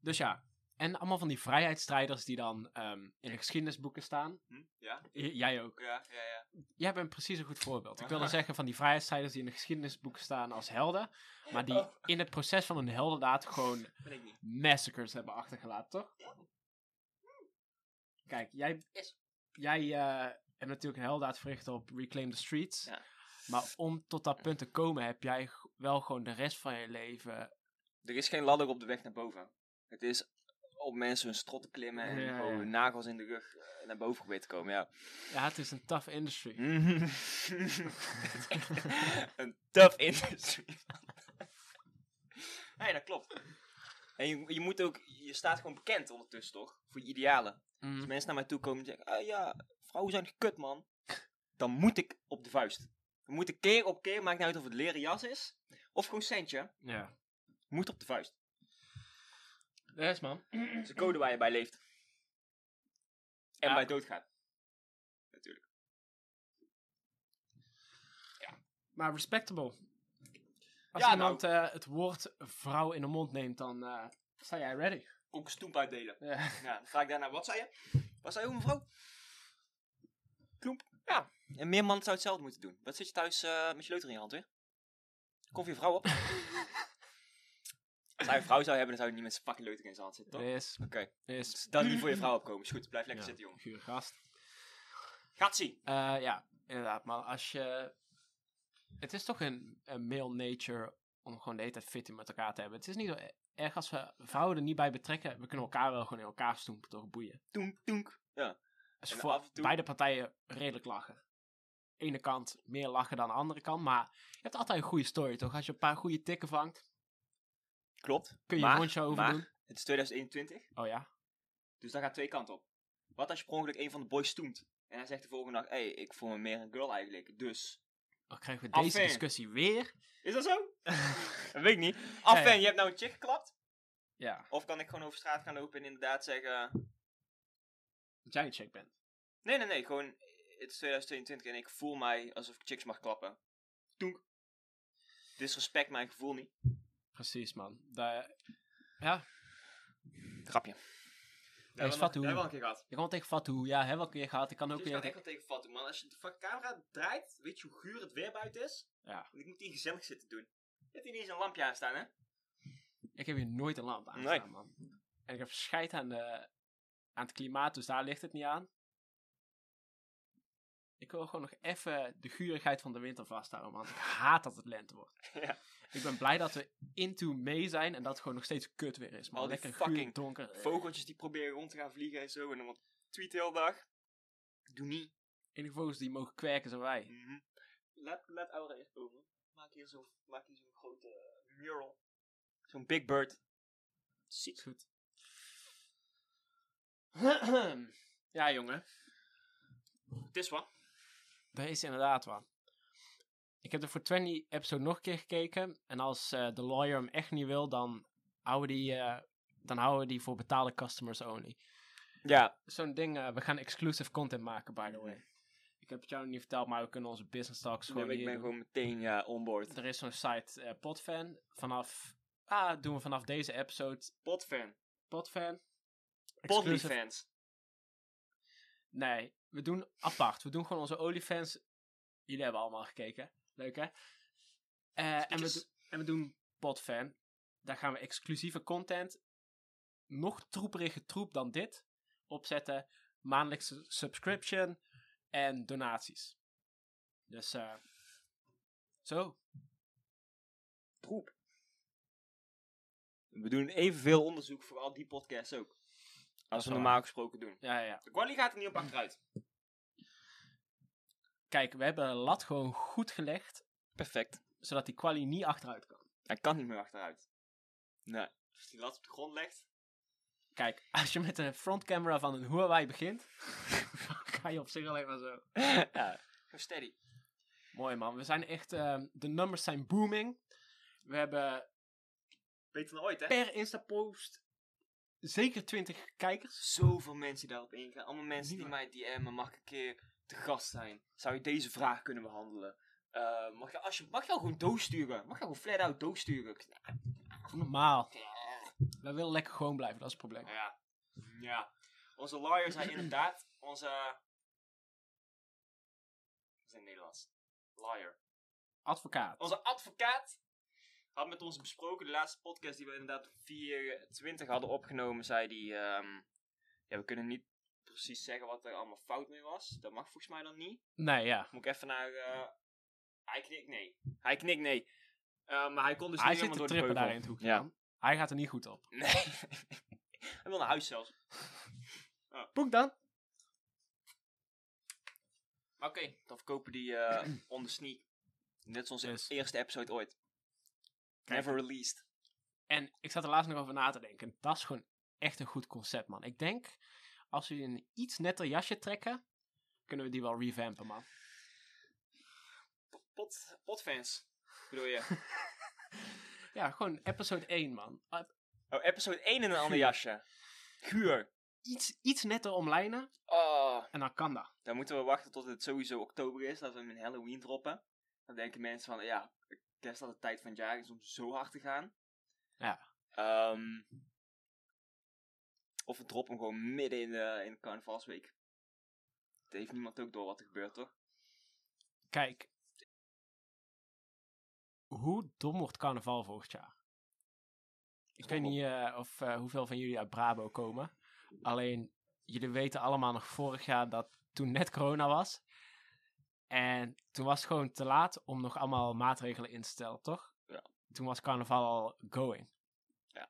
S2: Dus ja, En allemaal van die vrijheidsstrijders die dan ehm, in de geschiedenisboeken staan.
S1: Hm? Ja?
S2: J- jij ook.
S1: Ja, ja, ja.
S2: Jij bent precies een goed voorbeeld. Ik wilde zeggen van die vrijheidsstrijders die in de geschiedenisboeken staan als helden. Maar die
S1: Oh.
S2: in het proces van hun heldendaad gewoon massacres hebben achtergelaten, toch? Kijk, jij,
S1: Yes.
S2: jij eh, hebt natuurlijk een heldendaad verricht op Reclaim the Streets.
S1: Ja.
S2: Maar om tot dat punt te komen heb jij wel gewoon de rest van je leven...
S1: Er is geen ladder op de weg naar boven. Het is op mensen hun strot te klimmen en
S2: Ja,
S1: gewoon
S2: ja.
S1: hun nagels in de rug eh, naar boven proberen te komen, ja.
S2: Ja, het is een tough industry.
S1: een tough industry. nee, dat klopt. En je, je moet ook, je staat gewoon bekend ondertussen, toch? Voor je idealen.
S2: Mm.
S1: Als mensen naar mij toe komen en zeggen, ah ja, vrouwen zijn kut, man. Dan moet ik op de vuist. Dan moet ik keer op keer, maakt niet uit of het leren jas is, of gewoon centje,
S2: Ja.
S1: moet op de vuist.
S2: Yes, man.
S1: Dat is de code waar je bij leeft. En
S2: Ja.
S1: bij doodgaat. Natuurlijk.
S2: Maar respectable. Als
S1: Ja,
S2: iemand eh, het woord vrouw in de mond neemt, dan eh, sta jij ready.
S1: Ook een stoemp uitdelen.
S2: Ja.
S1: Ja, dan vraag ik daarna, wat zei je? Wat zei je, mevrouw? Kloemp. Ja. En meer man zou hetzelfde moeten doen. Wat zit je thuis eh, met je leuter in je hand weer? Kom je vrouw op. Als hij een vrouw zou hebben, dan zou hij niet met zijn fucking leuter in zijn hand zitten, toch?
S2: Is,
S1: Oké.
S2: is.
S1: Dus dan niet voor je vrouw opkomen. Is goed, blijf lekker
S2: Ja,
S1: zitten, jongen.
S2: Gure gast.
S1: Gaat zien.
S2: Eh, ja, inderdaad. Maar als je... Het is toch een, een male nature om gewoon de hele tijd fit met elkaar te hebben. Het is niet zo erg als we vrouwen er niet bij betrekken. We kunnen elkaar wel gewoon in elkaar stoempen, toch? Boeien.
S1: Toenk, toenk. Ja.
S2: Dus
S1: En
S2: voor
S1: toe-
S2: beide partijen redelijk lachen. Ene kant meer lachen dan de andere kant. Maar je hebt altijd een goede story, toch? Als je een paar goede tikken vangt,
S1: Klopt.
S2: kun je
S1: maar,
S2: een rondje over
S1: maar,
S2: doen.
S1: het is 2021.
S2: Oh ja?
S1: Dus dat gaat twee kanten op. Wat als je per ongeluk een van de boys stoemt? En hij zegt de volgende dag, hé, hey, ik voel me meer een girl eigenlijk. Dus.
S2: Dan krijgen we deze discussie weer.
S1: Is dat zo? dat weet ik niet. Af
S2: Ja, ja.
S1: je hebt nou een chick geklapt.
S2: Ja,
S1: Of kan ik gewoon over straat gaan lopen en inderdaad zeggen...
S2: dat jij een chick bent.
S1: Nee, nee, nee. Gewoon, het is 2022 en ik voel mij alsof ik chicks mag klappen. Toenk. Disrespect mijn gevoel niet.
S2: Precies, man. Da- ja,
S1: Grapje.
S2: Hey, is Fatou.
S1: Dat hebben we al een keer gehad.
S2: je kan tegen Fatou. Ja, heb wel een keer gehad. Ik kan ook
S1: Ik
S2: weer...
S1: kan echt wel tegen Fatou, man. Als je de camera draait, weet je hoe guur het weer buiten is?
S2: Ja.
S1: Ik moet hier gezellig zitten doen. Je hebt hier niet eens een lampje aan staan, hè?
S2: Ik heb hier nooit een lamp aan
S1: Nee.
S2: staan, man. En ik heb scheid aan, de, aan het klimaat, dus daar ligt het niet aan. Ik wil gewoon nog even de gurigheid van de winter vasthouden, man. Ik haat dat het lente wordt.
S1: Ja.
S2: Ik ben blij dat we into mee zijn en dat het gewoon nog steeds kut weer is, man.
S1: Al die
S2: Lekker
S1: fucking
S2: donker.
S1: Vogeltjes die proberen rond te gaan vliegen en zo. En dan tweet de hele dag. Doe niet.
S2: Enige vogels die mogen kwerken zijn wij.
S1: Mhm. Laat, laat Aura eerst komen. Maak hier zo'n maak hier zo'n grote mural. Zo'n big bird. Ziek.
S2: Is goed. ja, jongen.
S1: Het is wat.
S2: Dat is inderdaad wat. Ik heb de voor 20 episode nog een keer gekeken. En als eh, de lawyer hem echt niet wil, dan houden, die, eh, dan houden we die voor betaalde customers only.
S1: Ja.
S2: Zo'n ding, eh, we gaan exclusive content maken, by the way. Ik heb het jou nog niet verteld, maar we kunnen onze business talks gewoon
S1: ik
S2: hier
S1: ben
S2: doen.
S1: gewoon meteen ja, onboard.
S2: Er is zo'n site, Podfan. Vanaf, ah, doen we vanaf deze episode
S1: Potfan.
S2: Podfan.
S1: Podly
S2: Exclusive-
S1: fans.
S2: Nee, we doen apart. We doen gewoon onze OnlyFans. Jullie hebben allemaal gekeken. Leuk hè? Eh, en, we en we doen Podfan. Daar gaan we exclusieve content. Nog troeperige troep dan dit. Opzetten. Maandelijkse subscription. En donaties. Dus eh zo.
S1: Troep. We doen evenveel onderzoek voor al die podcasts ook. Als we normaal gesproken doen.
S2: Ja, ja.
S1: De quali gaat er niet op achteruit.
S2: Kijk, we hebben de lat gewoon goed gelegd.
S1: Perfect.
S2: Zodat die quali niet achteruit kan.
S1: Hij kan niet meer achteruit. Nee. Als die lat op de grond legt.
S2: Kijk, als je met een frontcamera van een Huawei begint, ga je op zich alleen maar zo.
S1: ja. Steady.
S2: Mooi man, we zijn echt, ehm, de nummers zijn booming. We hebben
S1: Beter dan ooit, hè?
S2: per Insta-post zeker 20 kijkers.
S1: Zoveel mensen die daarop ingaan. Allemaal mensen die mij DM'en. Mag ik een keer te gast zijn? Zou je deze vraag kunnen behandelen? Eh, mag, je, als je, mag je al gewoon doos sturen? Mag je gewoon flat out doos sturen?
S2: Normaal. Wij willen lekker gewoon blijven, dat is het probleem.
S1: Ja. Ja. Onze lawyer zei inderdaad, onze... Wat is het Nederlands? Lawyer.
S2: Advocaat.
S1: Onze advocaat had met ons besproken, de laatste podcast die we inderdaad op 420 hadden opgenomen, zei die, ehm, ja, we kunnen niet precies zeggen wat er allemaal fout mee was. Dat mag volgens mij dan niet.
S2: Nee, ja.
S1: Moet ik even naar, eh, hij knikt nee. Hij knikt nee. Eh, maar hij kon dus
S2: Hij
S1: niet
S2: zit
S1: helemaal
S2: te
S1: door de
S2: trippen daar in het hoekje.
S1: Ja.
S2: Hij gaat er niet goed op.
S1: Nee. hij wil naar huis zelfs.
S2: Boek dan.
S1: Oké, dan verkopen die eh on the sneak. Dit is onze
S2: Dus-
S1: eerste episode ooit.
S2: Kijk.
S1: Never released.
S2: En ik zat er laatst nog over na te denken. Dat is gewoon echt een goed concept, man. Ik denk, als we een iets netter jasje trekken, kunnen we die wel revampen, man.
S1: Pot, potfans, bedoel je?
S2: Ja, gewoon episode 1, man. Uh,
S1: Oh, episode 1 in een ander jasje. Guur.
S2: iets, iets netter omlijnen
S1: Oh,
S2: en dan kan dat.
S1: dan moeten we wachten tot het sowieso oktober is, dat we hem in Halloween droppen. Dan denken mensen van, ja, kerst dat de tijd van het jaar is om zo hard te gaan.
S2: Ja.
S1: Ehm, of we droppen hem gewoon midden in de, in de carnavalsweek. Het heeft niemand ook door wat er gebeurt, toch?
S2: Kijk, hoe dom wordt carnaval volgend jaar? Ik weet niet eh, of, eh, hoeveel van jullie uit Brabo komen. Alleen, jullie weten allemaal nog vorig jaar dat toen net corona was. En toen was het gewoon te laat om nog allemaal maatregelen in te stellen, toch?
S1: Ja.
S2: Toen was carnaval al going.
S1: Ja.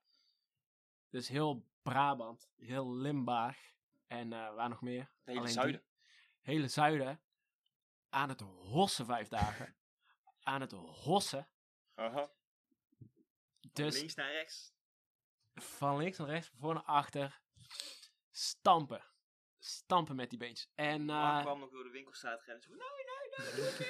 S2: Dus heel Brabant, heel Limburg en eh, waar nog meer?
S1: Het hele
S2: Alleen
S1: zuiden.
S2: die hele zuiden aan het hossen vijf dagen. aan het hossen.
S1: Aha.
S2: Dus
S1: Links naar rechts.
S2: van links naar rechts, van voor naar achter. Stampen. Stampen met die beentjes. En
S1: Mark
S2: eh
S1: kwam nog door de winkelstraat rennen. Zo, van, nee, nee, nee, doe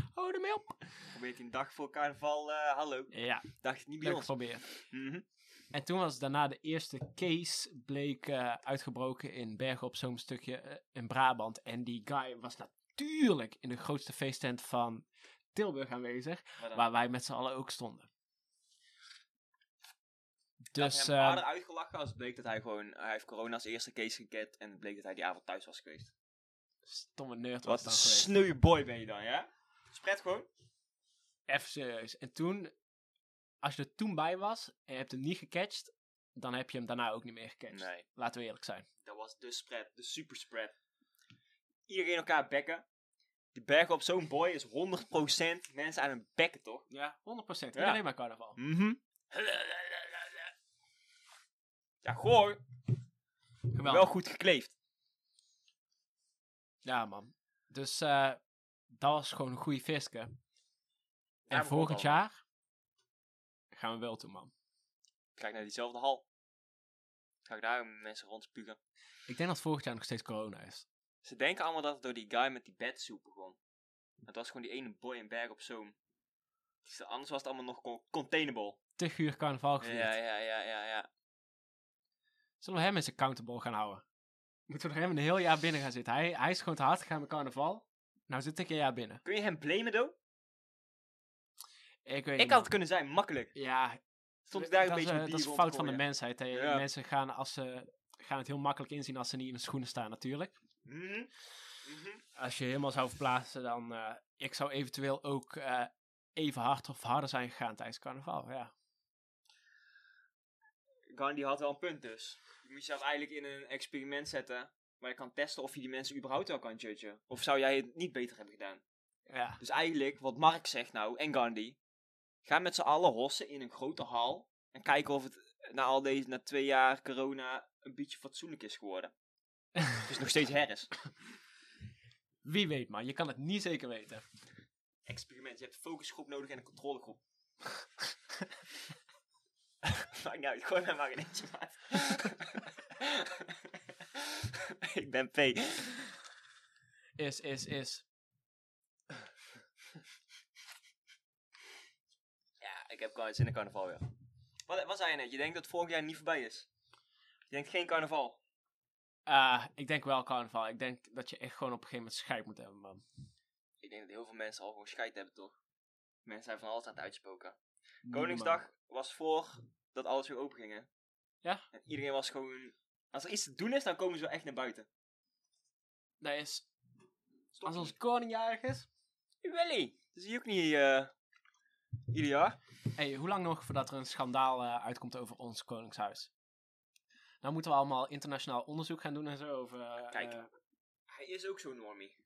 S1: niet.
S2: hou ermee op.
S1: Probeert hij een dag voor carnaval, eh, hallo.
S2: Ja,
S1: Dacht je niet bij ons.
S2: geprobeerd.
S1: Mhm.
S2: En toen was daarna de eerste case bleek eh, uitgebroken in Bergen op zo'n stukje eh, in Brabant. En die guy was natuurlijk in de grootste feesttent van Tilburg aanwezig. Waar wij met z'n allen ook stonden. Dus
S1: hem
S2: eh,
S1: harder uitgelachen als het bleek dat hij gewoon... Hij heeft corona als eerste case gekend en het bleek dat hij die avond thuis was geweest.
S2: stomme nerd was
S1: Wat een sneuwe boy ben je dan, ja? Spread gewoon.
S2: Even serieus. En toen, als je er toen bij was en je hebt hem niet gecatcht, dan heb je hem daarna ook niet meer gecatcht.
S1: Nee,
S2: Laten we eerlijk zijn.
S1: dat was de spread, de super spread. Iedereen elkaar bekken. Die bergen op zo'n boy is 100% mensen aan hun bekken, toch?
S2: Ja, 100%. Niet
S1: Ja.
S2: alleen maar carnaval.
S1: Mhm. Ja, goor.
S2: Geweldig.
S1: Wel goed gekleefd.
S2: Ja, man. Dus eh, dat was gewoon een goede fiske. En
S1: maar
S2: volgend jaar gaan we wel toe, man.
S1: Ga ik naar diezelfde hal. Ga ik daar mensen rondspugen.
S2: Ik denk dat volgend jaar nog steeds corona is.
S1: Ze denken allemaal dat het door die guy met die bedsoep begon. Het was gewoon die ene boy in Berg op Zoom. Dus Anders was het allemaal nog con- containable.
S2: Te guur carnaval gevierd.
S1: Ja, ja, ja, ja, ja.
S2: Zullen we hem eens accountable gaan houden? Moeten we er hem een heel jaar binnen gaan zitten? Hij, hij is gewoon te hard gegaan met carnaval. Nou zit ik een jaar binnen.
S1: Kun je hem blamen, though?
S2: Ik weet
S1: Ik
S2: niet,
S1: had het kunnen zijn, makkelijk.
S2: Ja,
S1: daar een
S2: dat
S1: beetje
S2: is, eh, dat is fout van de mensheid. Hè.
S1: Ja.
S2: Mensen gaan, als ze, gaan het heel makkelijk inzien als ze niet in de schoenen staan natuurlijk.
S1: Mhm. Mhm.
S2: Als je helemaal zou verplaatsen, dan... eh, ik zou eventueel ook eh, even hard of harder zijn gegaan tijdens carnaval. Ja.
S1: Gandhi had wel een punt dus. Je moet jezelf eigenlijk in een experiment zetten. Waar je kan testen of je die mensen überhaupt wel kan judgen. Of zou jij het niet beter hebben gedaan?
S2: ja.
S1: Dus eigenlijk, wat Mark zegt nou, en Gandhi. Ga met z'n allen hossen in een grote hal. En kijken of het na al deze, na twee jaar corona, een beetje fatsoenlijk is geworden. Het is nog steeds herres.
S2: Wie weet, man. Je kan het niet zeker weten.
S1: Experiment. Je hebt een focusgroep nodig en een controlegroep. Maakt uit, gooi mij maar in eentje, maat. Ik ben P.
S2: Is, is, is.
S1: Ja, ik heb gewoon zin in carnaval weer. Wat, wat zei je net? Je denkt dat volgend jaar niet voorbij is? Je denkt geen carnaval?
S2: Ah, ik denk wel carnaval. Ik denk dat je echt gewoon op een gegeven moment scheid moet hebben, man.
S1: Ik denk dat heel veel mensen al gewoon scheid hebben, toch? Mensen zijn van alles aan het uitspoken. Koningsdag was voor dat alles weer open ging, hè?
S2: Ja.
S1: En iedereen was gewoon... Als er iets te doen is, dan komen ze wel echt naar buiten.
S2: Dat is,
S1: Stop
S2: als ons koning jarig is.
S1: Willy! Dat zie je ook niet eh ieder jaar.
S2: Hey, hoe lang nog voordat er een schandaal eh, uitkomt over ons koningshuis? Nou moeten we allemaal internationaal onderzoek gaan doen en zo over... eh,
S1: Kijk.
S2: eh,
S1: Hij is ook zo'n normie.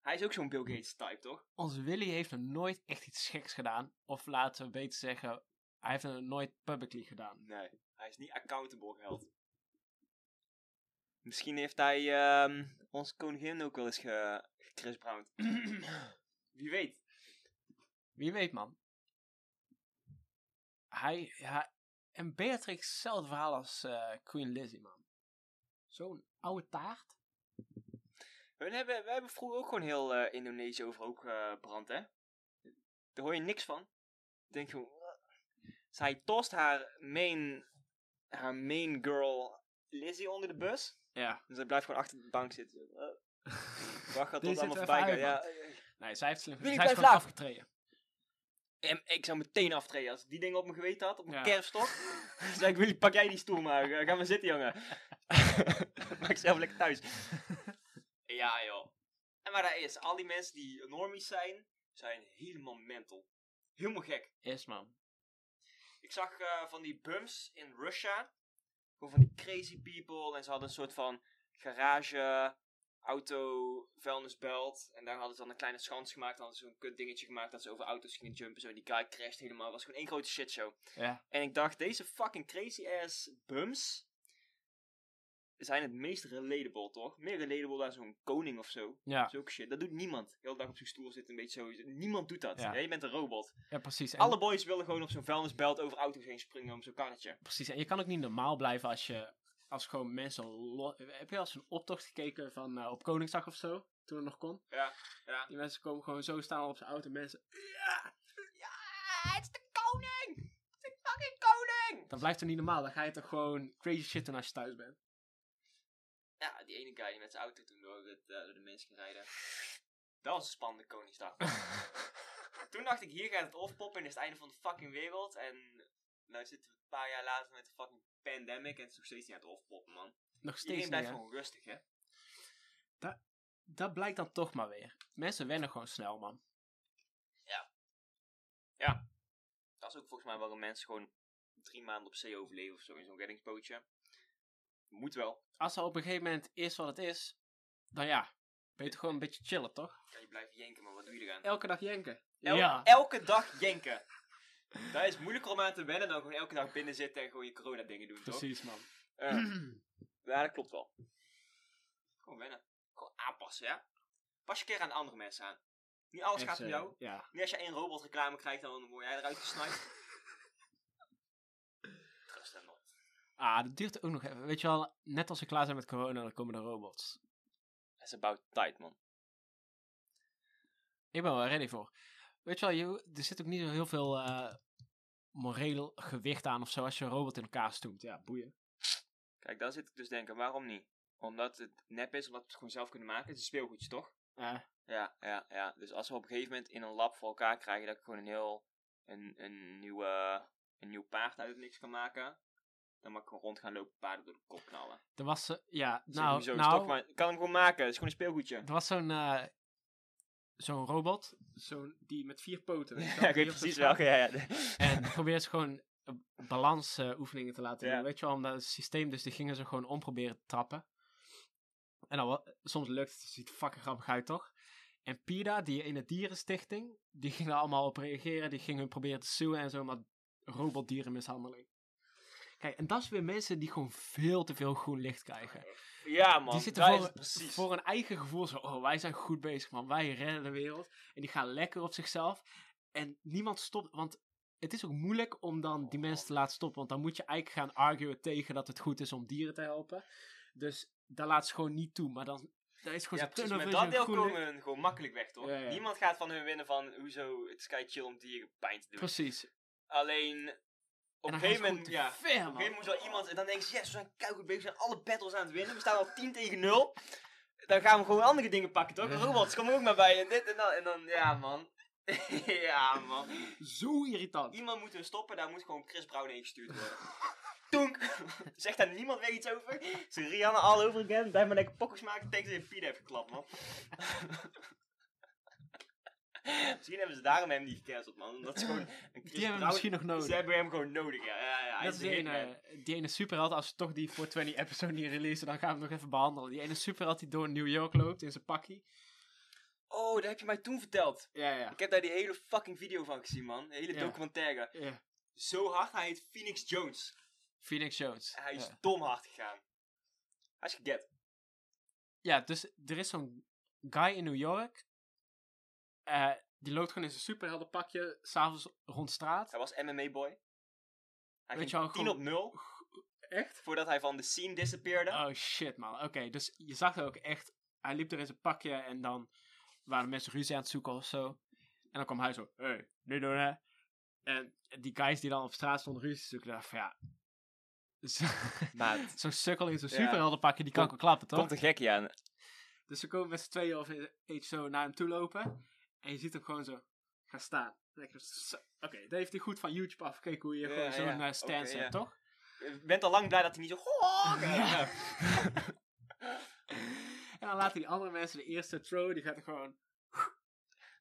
S1: Hij is ook zo'n Bill Gates type, toch?
S2: onze Willy heeft nog nooit echt iets geks gedaan. Of laten we beter zeggen, hij heeft het nooit publicly gedaan.
S1: Nee. Hij is niet accountable geld. Misschien heeft hij ehm onze koningin ook wel eens ge Chris Brown. Wie weet.
S2: Wie weet, man. Hij, en Beatrix, hetzelfde verhaal als eh, Queen Lizzie, man. Zo'n oude taart.
S1: We hebben, we hebben vroeger ook gewoon heel eh, Indonesië overhoop gebrand, hè? Daar hoor je niks van. Ik denk gewoon... "Wat?" Zij tost haar main, haar main girl Lizzie onder de bus.
S2: Ja.
S1: Dus hij blijft gewoon achter de bank zitten. Wacht tot
S2: Deze
S1: het allemaal voorbij gaat. Ja, eh,
S2: Nee, zij heeft slim Zij is gewoon afgetreden.
S1: En ik zou meteen aftreden. Als ik die dingen op mijn geweten had, op mijn
S2: Ja.
S1: kerfstok. zei ik, Willy, pak jij die stoel maar. Eh, Ga maar zitten, jongen. Maak zelf lekker thuis. ja, joh. En maar dat is, al die mensen die normies zijn, zijn helemaal mental. Helemaal gek.
S2: Is, man.
S1: Ik zag eh, van die bums in Russia. Gewoon van die crazy people. En ze hadden een soort van garage, auto, vuilnisbelt. En daar hadden ze dan een kleine schans gemaakt. Dan hadden ze zo'n kut dingetje gemaakt dat ze over auto's gingen jumpen. Zo. En die guy crasht helemaal. Was gewoon één grote shitshow.
S2: Ja.
S1: En ik dacht, deze fucking crazy ass bums zijn het meest relatable, toch? Meer relatable dan zo'n koning of zo.
S2: Ja,
S1: Zulke shit. Dat doet niemand. De hele dag op zijn stoel zitten, een beetje zo. Niemand doet dat.
S2: Ja.
S1: Ja, je bent een robot.
S2: ja precies. En,
S1: Alle boys willen gewoon op zo'n vuilnisbelt over auto's heen springen om zo'n kannetje.
S2: precies. En je kan ook niet normaal blijven als je... Als gewoon mensen... Heb je al eens een optocht gekeken van eh, op Koningsdag of zo? Toen het nog kon?
S1: Ja, ja.
S2: Die mensen komen gewoon zo staan op zijn auto. Mensen...
S1: Ja, ja, het is de koning! Het is de fucking koning!
S2: Dat blijft toch niet normaal? Dan ga je toch gewoon crazy shit doen als je thuis bent?
S1: Ja, die ene guy die met zijn auto toen door, het, eh, door de mensen ging rijden. Dat was een spannende koningsdag. toen dacht ik, hier gaat het oppoppen en is het einde van de fucking wereld. En nou zitten we een paar jaar later met de fucking pandemic en het is nog steeds niet aan het oppoppen, man.
S2: Nog steeds
S1: Iedereen blijft gewoon rustig, hè.
S2: Dat blijkt dan toch maar weer. Mensen wennen gewoon snel, man.
S1: Dat is ook volgens mij waarom mensen gewoon drie maanden op zee overleven of zo in zo'n reddingsbootje. Moet wel.
S2: Als er op een gegeven moment is wat het is, dan ja, toch gewoon een beetje chillen, toch?
S1: Kan je blijven jenken, maar wat doe je eraan?
S2: Elke dag jenken.
S1: El-
S2: ja.
S1: Elke dag jenken. Dat is moeilijker om aan te wennen dan gewoon elke dag binnen zitten en gewoon je corona dingen doen, toch?
S2: Precies, man.
S1: Eh, ja, dat klopt wel. Gewoon wennen. Gewoon aanpassen, ja? Pas je een keer aan andere mensen aan. Niet alles gaat om
S2: eh,
S1: jou.
S2: Ja.
S1: Niet als je één robotreclame krijgt, dan word jij eruit gesniped. Trust hem nog.
S2: Ah, dat duurt ook nog even. Weet je wel, net als we klaar zijn met corona, dan komen de robots.
S1: It's about tijd, man.
S2: Ik ben wel ready voor. Weet je wel, je, er zit ook niet zo heel veel eh moreel gewicht aan of zo als je een robot in elkaar stoemt. Ja, boeien.
S1: Kijk, daar zit ik dus denken, waarom niet? Omdat het nep is, omdat we het gewoon zelf kunnen maken. Het is een speelgoedje, toch?
S2: Eh,
S1: Ja, ja, ja. Dus als we op een gegeven moment in een lab voor elkaar krijgen dat ik gewoon een heel, een, een, nieuwe, een nieuw paard uit het niks kan maken, dan mag ik gewoon rond gaan lopen, paarden door de kop knallen.
S2: er was, eh, ja, nou, nou
S1: toch maar, ik kan hem gewoon maken, het is gewoon een speelgoedje.
S2: er was zo'n, eh, zo'n robot, zo'n, die met vier poten. weet
S1: Ja, ik weet precies welke, ja, ja.
S2: En probeerde ze gewoon eh, balansoefeningen te laten
S1: Ja.
S2: doen. Weet je wel, omdat het systeem, dus die gingen ze gewoon omproberen te trappen. En dan, soms lukt het, ziet fucking grappig uit, toch? En PIDA, die in de dierenstichting, die gingen allemaal op reageren. Die gingen hun proberen te suwen en zo, maar robotdierenmishandeling. Kijk, en dat is weer mensen die gewoon veel te veel groen licht krijgen.
S1: Ja, man,
S2: die zitten
S1: daar
S2: voor, voor een eigen gevoel zo, oh, wij zijn goed bezig, man. Wij redden de wereld. En die gaan lekker op zichzelf. En niemand stopt, want het is ook moeilijk om dan die mensen te laten stoppen. Want dan moet je eigenlijk gaan arguen tegen dat het goed is om dieren te helpen. Dus dat laat ze gewoon niet toe. Maar dan, dat is gewoon
S1: Ja, precies, met dat deel komen gewoon makkelijk weg, toch?
S2: Ja, ja.
S1: Niemand gaat van hun winnen van, hoezo, het is kei chill om dieren pijn te doen.
S2: Precies.
S1: Alleen, op
S2: En
S1: een
S2: ze
S1: gegeven moment, ja, op een gegeven moment wel iemand, en dan denken ze, yes, we zijn keihard bezig, we zijn alle battles aan het winnen, we staan al 10 tegen 0. Dan gaan we gewoon andere dingen pakken, toch? Robots, kom er ook maar bij, en dit en dat, en dan, ja man. ja, man.
S2: Zo irritant.
S1: Iemand moet hem stoppen, daar moet gewoon Chris Brown heen gestuurd worden. Toenk! Zegt daar niemand weer iets over? Ze Rihanna all over again. Blijf maar lekker pokkers maken. Denk dat je Piet heeft geklapt, man. Misschien hebben ze daarom hem niet gecanceld, man. Omdat ze gewoon een Chris
S2: Die hebben we misschien nog nodig.
S1: Ze hebben hem gewoon nodig, ja. ja, ja hij
S2: Dat
S1: is
S2: is
S1: de
S2: die ene, die ene superheld, als we toch die 420 episode niet releasen, dan gaan we hem nog even behandelen. Die ene superheld die door New York loopt in zijn pakkie.
S1: Oh, dat heb je mij toen verteld.
S2: Ja, ja.
S1: Ik heb daar die hele fucking video van gezien, man. Een hele
S2: Ja.
S1: documentaire.
S2: ja.
S1: Zo hard, hij heet Phoenix Jones.
S2: Phoenix Jones.
S1: Hij is
S2: Ja.
S1: dom hard gegaan. Hij is geget.
S2: Ja, dus er is zo'n guy in New York. Eh, die loopt gewoon in zijn superheldenpakje, s'avonds rond straat.
S1: Hij was MMA-boy. Hij
S2: Weet
S1: ging
S2: je wel,
S1: 10
S2: gewoon-
S1: op 0
S2: Echt?
S1: voordat hij van de scene disappeerde.
S2: Oh shit, man. Oké, dus je zag ook echt. Hij liep er in zijn pakje en dan waren mensen ruzie aan het zoeken of zo. En dan kwam hij zo, hey, nee doen hè. En die guys die dan op straat stonden ruzie zoeken, dachten van ja. Zo'n sukkel in zo'n
S1: Ja.
S2: superheldenpakje, die kan wel klappen, toch?
S1: Komt een gekkie aan.
S2: Dus ze komen met z'n tweeën of iets zo naar hem toe lopen. En je ziet hem gewoon zo gaan staan. Oké, dat heeft hij goed van YouTube afgekeken hoe je
S1: Ja,
S2: gewoon zo'n
S1: ja.
S2: eh, stance hebt,
S1: ja.
S2: toch?
S1: Je bent al lang blij dat hij niet zo...
S2: En dan laten die andere mensen de eerste throw, die gaat er gewoon...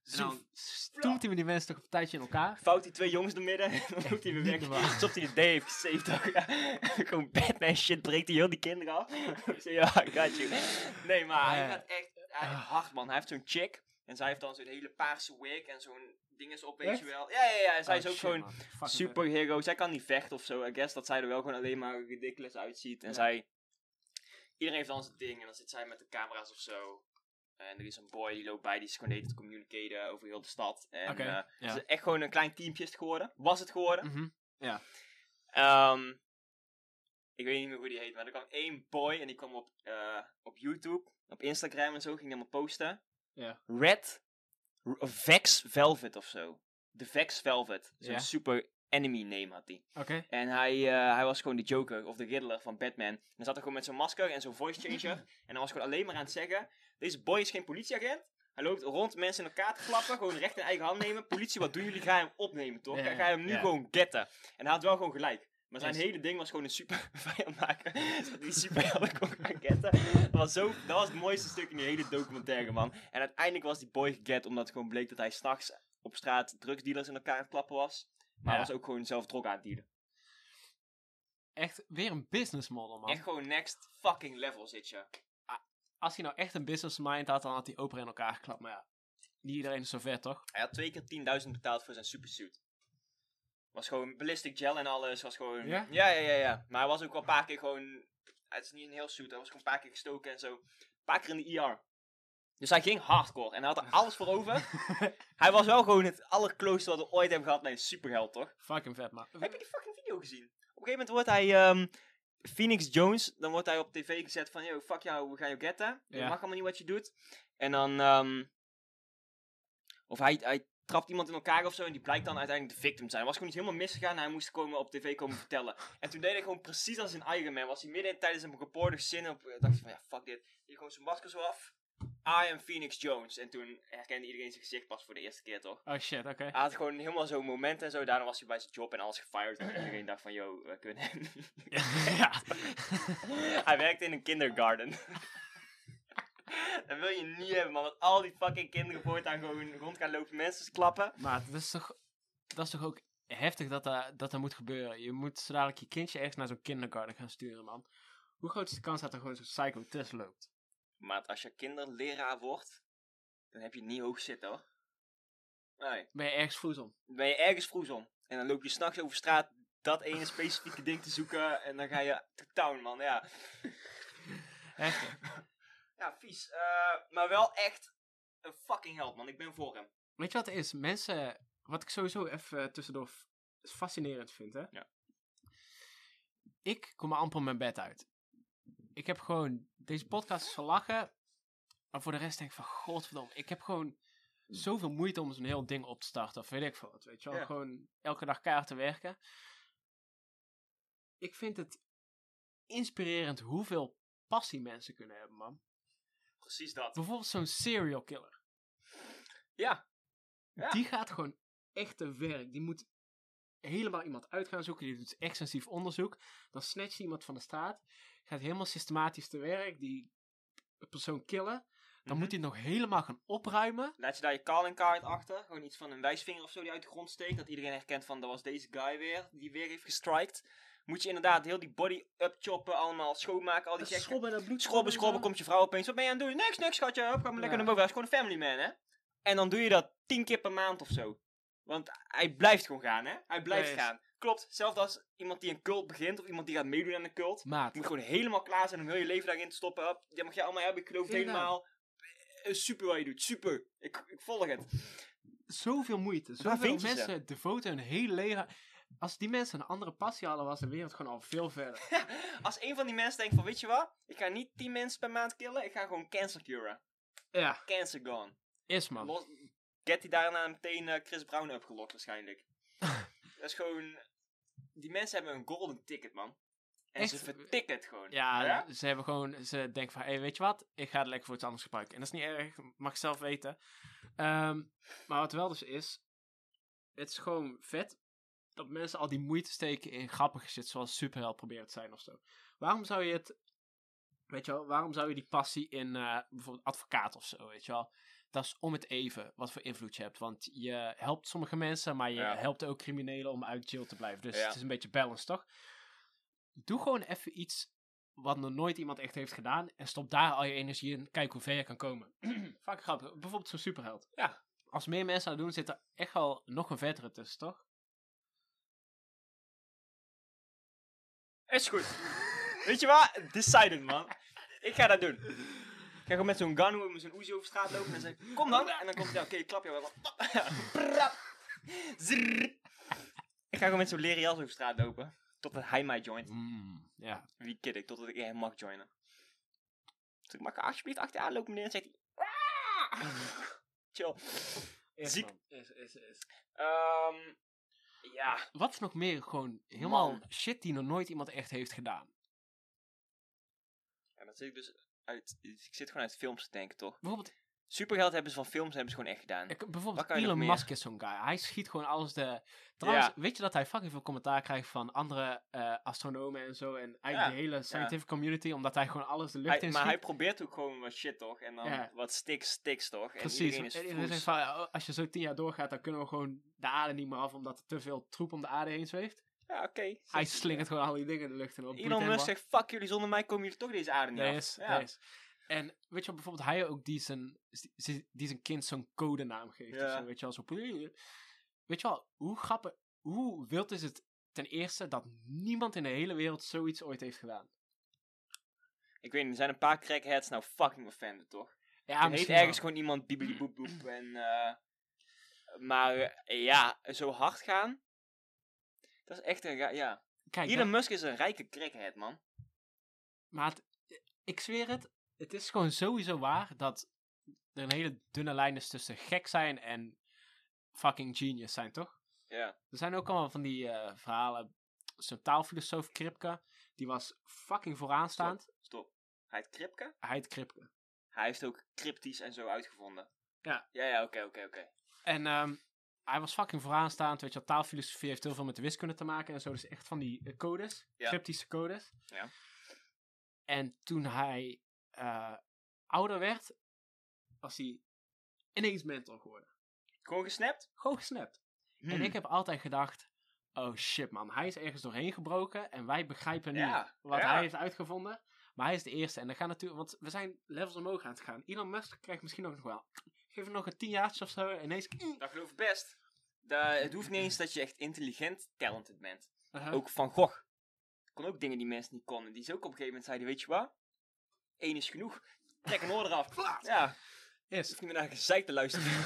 S2: En dan stoelt hij met die mensen toch een tijdje in elkaar.
S1: Vouwt die twee jongens door midden. dan hij weer weg. Alsof hij de heeft gesaved. toch? Gewoon Batman shit. Breekt hij heel die kinderen af. Ja, got you. Nee, maar hij gaat echt hij hard, man. Hij heeft zo'n chick. En zij heeft dan zo'n hele paarse wig. En zo'n ding is op, weet
S2: Echt?
S1: je wel. Ja, ja, ja. En zij
S2: Oh,
S1: is ook
S2: shit,
S1: gewoon
S2: man.
S1: Superhero. Zij kan niet vechten of zo. I guess dat zij er wel gewoon alleen maar ridiculous uitziet. En
S2: Ja.
S1: zij... Iedereen heeft dan zijn ding. En dan zit zij met de camera's of zo. En er is een boy die loopt bij. Die is gewoon te communiceren over heel de stad. En
S2: Oké,
S1: eh,
S2: ja.
S1: het is echt gewoon een klein teampje is het geworden. Was het geworden.
S2: Mhm.
S1: Ehm, ik weet niet meer hoe die heet, maar er kwam één boy en die kwam op, eh, op YouTube, op Instagram en zo, ging hij allemaal posten.
S2: Ja.
S1: Red of Vex Velvet of zo. De Vex Velvet. Zo'n
S2: Ja.
S1: super enemy name had hij.
S2: Oké.
S1: En hij, eh, hij was gewoon de Joker of de Riddler van Batman. En dan zat hij gewoon met zo'n masker en zo'n voice changer. en hij was gewoon alleen maar aan het zeggen: Deze boy is geen politieagent. Hij loopt rond mensen in elkaar te klappen, gewoon recht in eigen hand nemen. Politie, wat doen jullie? Ga hem opnemen, toch?
S2: Ja,
S1: Ga je hem nu
S2: ja.
S1: gewoon getten. En hij had wel gewoon gelijk. Maar zijn hele ding was gewoon een super vijand maken. Die superhelden kon gaan getten. Dat was, zo, dat was het mooiste stuk in die hele documentaire, man. En uiteindelijk was die boy geget omdat het gewoon bleek dat hij s'nachts op straat drugsdealers in elkaar aan het klappen was. Maar hij was ook gewoon zelf drog aan het dealen.
S2: Echt weer een business model, man.
S1: Echt gewoon next fucking level zit je.
S2: Als hij nou echt een business mind had, dan had hij opera in elkaar geklapt. Maar ja, niet iedereen is zo ver, toch?
S1: Hij had twee keer 10.000 betaald voor zijn supersuit. Was gewoon ballistic gel en alles. Was gewoon.
S2: Ja?
S1: Ja, ja, ja, ja. Maar hij was ook wel een paar keer gewoon. Het is niet een heel suit. Hij was gewoon een paar keer gestoken en zo. Een paar keer in de IR. Dus hij ging hardcore en hij had er alles voor over. hij was wel gewoon het allerclose wat we ooit hebben gehad met een superheld, toch?
S2: Fucking vet, man.
S1: Heb je die fucking video gezien? Op een gegeven moment wordt hij. ehm, Phoenix Jones, dan wordt hij op tv gezet van, yo, fuck jou, we gaan jou getten. Je
S2: Ja.
S1: mag allemaal niet wat je doet. En dan, ehm, of hij, hij trapt iemand in elkaar of zo en die blijkt dan uiteindelijk de victim te zijn. Was gewoon iets helemaal misgegaan en hij moest komen op tv komen vertellen. En toen deed hij gewoon precies als in Iron Man. Was hij midden tijdens een reporter zin op, dacht hij van, ja, fuck dit. Deed gewoon zijn masker zo af. I am Phoenix Jones. En toen herkende iedereen zijn gezicht pas voor de eerste keer, toch?
S2: Oh shit, oké.
S1: Hij had gewoon helemaal zo'n moment en zo. Daarna was hij bij zijn job en alles gefired. En iedereen dacht van, yo, we kunnen hem
S2: ja.
S1: Hij werkte in een kindergarten. dat wil je niet hebben, man. Dat al die fucking kinderen voortaan gewoon rond gaan lopen mensen te klappen.
S2: Maar dat is toch, dat is toch ook heftig dat dat, dat dat moet gebeuren. Je moet zo dadelijk je kindje echt naar zo'n kindergarten gaan sturen, man. Hoe groot is de kans dat er gewoon zo'n psycho tussen loopt?
S1: Maar als je kinderleraar wordt, dan heb je niet hoog zitten, hoor. Nee.
S2: Ben je ergens vroeg om?
S1: Ben je ergens vroeg om. En dan loop je s'nachts over straat dat ene specifieke ding te zoeken. En dan ga je to town, man. Ja,
S2: Heftig.
S1: Ja vies. Eh, maar wel echt een fucking held, man. Ik ben voor hem.
S2: Weet je wat het is? Mensen, wat ik sowieso even tussendoor f- fascinerend vind, hè?
S1: Ja.
S2: Ik kom amper mijn bed uit. Ik heb gewoon, deze podcast is verlachen, maar voor de rest denk ik van, godverdomme, ik heb gewoon zoveel moeite om zo'n heel ding op te starten, of weet ik veel wat, weet je wel?
S1: Ja.
S2: Gewoon elke dag keihard te werken. Ik vind het inspirerend hoeveel passie mensen kunnen hebben, man.
S1: Precies dat.
S2: Bijvoorbeeld zo'n serial killer.
S1: Ja. Ja.
S2: Die gaat gewoon echt te werk. Die moet helemaal iemand uit gaan zoeken. Die doet extensief onderzoek. Dan snatcht hij iemand van de straat. Gaat helemaal systematisch te werk. Die persoon killen. Dan
S1: Mhm.
S2: moet hij nog helemaal gaan opruimen.
S1: Laat je daar je calling card achter. Gewoon iets van een wijsvinger of zo die uit de grond steekt. Dat iedereen herkent van dat was deze guy weer. Die weer heeft gestrikt. Moet je inderdaad heel die body upchoppen. Allemaal schoonmaken. Al die gekke-
S2: Schrobben dat bloed.
S1: Schrobben, schrobben, komt je vrouw opeens. Wat ben je aan het doen? Niks, niks, schatje. Hop, ga maar lekker naar boven. Hij is gewoon een family man, hè? En dan doe je dat tien keer per maand of zo. Want hij blijft gewoon gaan, hè? Hij blijft gaan. Klopt, hetzelfde als iemand die een cult begint. Of iemand die gaat meedoen aan een cult.
S2: Maat.
S1: Moet gewoon helemaal klaar zijn om heel je leven daarin te stoppen. Dat mag je allemaal hebben. Ik geloof het helemaal. Eh, Super wat je doet. Super. Ik, ik volg het.
S2: Zoveel moeite. Zoveel mensen devoten hun hele leven. Als die mensen een andere passie hadden, was de wereld gewoon al veel verder.
S1: Als een van die mensen denkt van, weet je wat? Ik ga niet 10 mensen per maand killen. Ik ga gewoon cancer curen.
S2: Ja,
S1: Cancer gone.
S2: is man.
S1: Los, get die daarna meteen eh, Chris Brown opgelokt waarschijnlijk. dat is gewoon... Die mensen hebben een golden ticket, man. En
S2: Echt?
S1: ze vertikken het gewoon.
S2: Ja, ze hebben gewoon, ze denken van, hé, weet je wat? Ik ga het lekker voor iets anders gebruiken. En dat is niet erg, mag ik zelf weten. Ehm, maar wat wel dus is, het is gewoon vet dat mensen al die moeite steken in grappige shit, zoals superheld proberen te zijn of zo. Waarom zou je het, weet je wel, waarom zou je die passie in eh, bijvoorbeeld advocaat of zo, weet je wel? Dat is om het even wat voor invloed je hebt. Want je helpt sommige mensen, maar je
S1: Ja.
S2: helpt ook criminelen om uit jail te blijven. Dus
S1: Ja.
S2: het is een beetje balance, toch? Doe gewoon even iets wat nog nooit iemand echt heeft gedaan. En stop daar al je energie in. Kijk hoe ver je kan komen. Vaak grappig. Bijvoorbeeld zo'n superheld.
S1: Ja.
S2: Als meer mensen dat doen, zit er echt wel nog een vettere tussen, toch?
S1: Is goed. weet je wat? Decided, man. Ik ga dat doen. Ik ga gewoon met zo'n gun, met zo'n Uzi over straat lopen en zeggen, kom dan. En dan komt hij, oké, ik klap je wel. Prap. Zrrr. Ik ga gewoon met zo'n leren jas over straat lopen. Totdat hij mij joint.
S2: Mm, ja.
S1: Wie kid ik, totdat ik hem mag joinen. Dus ik mag er alsjeblieft achteraan lopen, meneer. En zegt hij... "Ah." Chill.
S2: Is,
S1: Ziek.
S2: man. Is, is, is.
S1: Ehm ja.
S2: Wat is nog meer gewoon helemaal
S1: Man.
S2: shit die nog nooit iemand echt heeft gedaan?
S1: En dat zit ik dus uit... Ik zit gewoon uit films te denken, toch?
S2: Bijvoorbeeld,
S1: Supergeld hebben ze van films hebben ze gewoon echt gedaan.
S2: ik- bijvoorbeeld Elon? Musk is zo'n guy. Hij schiet gewoon alles de... Trouwens,
S1: Ja.
S2: weet je dat hij fucking veel commentaar krijgt van andere eh, astronomen en zo. En eigenlijk
S1: Ja,
S2: de hele scientific community, omdat hij gewoon alles de lucht
S1: Hij-
S2: in
S1: maar
S2: schiet.
S1: hij probeert ook gewoon wat shit, toch? En dan wat stiks, stiks, toch? En
S2: Precies.
S1: iedereen is
S2: En iedereen
S1: foes.
S2: zegt van, ja, als je zo tien jaar doorgaat, dan kunnen we gewoon de aarde niet meer af, omdat er te veel troep om de aarde heen zweeft.
S1: Ja, oké.
S2: Hij slingert gewoon al die dingen in de lucht en op.
S1: Elon Musk zegt, fuck jullie, zonder mij komen jullie toch deze aarde niet af.
S2: is,
S1: ja.
S2: En weet je wel, bijvoorbeeld hij ook die zijn, die zijn kind zo'n codenaam geeft.
S1: Ja.
S2: zo, weet je wel, zo. Weet je wel, hoe grappig, hoe wild is het ten eerste dat niemand in de hele wereld zoiets ooit heeft gedaan?
S1: Ik weet niet, er zijn een paar crackheads nou fucking offended, toch?
S2: Ja,
S1: er heet ergens
S2: wel.
S1: gewoon iemand biebeli boep boep en... eh maar eh, ja, zo hard gaan... Dat is echt een... Ja.
S2: Kijk,
S1: Elon
S2: dat-
S1: Musk is een rijke crackhead, man.
S2: maar het- ik zweer het, het is gewoon sowieso waar dat er een hele dunne lijn is tussen gek zijn en fucking genius zijn, toch?
S1: Ja.
S2: Er zijn ook allemaal van die eh, verhalen. Zo'n taalfilosoof Kripke, die was fucking vooraanstaand.
S1: Stop. Hij heet Kripke?
S2: Hij heet Kripke.
S1: Hij heeft ook cryptisch en zo uitgevonden.
S2: Ja.
S1: Ja, ja, oké, oké, oké.
S2: En ehm, hij was fucking vooraanstaand. Weet je taalfilosofie heeft heel veel met de wiskunde te maken en zo. Dus echt van die eh, codes,
S1: Ja.
S2: cryptische codes.
S1: Ja.
S2: En toen hij eh, ouder werd, was hij ineens mentor geworden.
S1: Gewoon gesnapt?
S2: Gewoon gesnapt. En
S1: Hmm.
S2: ik heb altijd gedacht, oh shit man, hij is ergens doorheen gebroken en wij begrijpen nu
S1: Ja,
S2: wat
S1: ja.
S2: hij heeft uitgevonden. Maar hij is de eerste en dan gaan natuurlijk, want we zijn levels omhoog aan het gaan. Elon Musk krijgt misschien ook nog wel, geef hem nog een tien jaartjes of zo en ineens...
S1: Dat geloof ik best. Da- het hoeft niet eens dat je echt intelligent, talented bent.
S2: Uh-huh.
S1: Ook Van Gogh. Kon ook dingen die mensen niet konden. Die is ook op een gegeven moment zeiden, weet je wat? Eén is genoeg. Trek een oor eraf. Ja,
S2: Is.
S1: hoef niet meer naar gezeik te luisteren.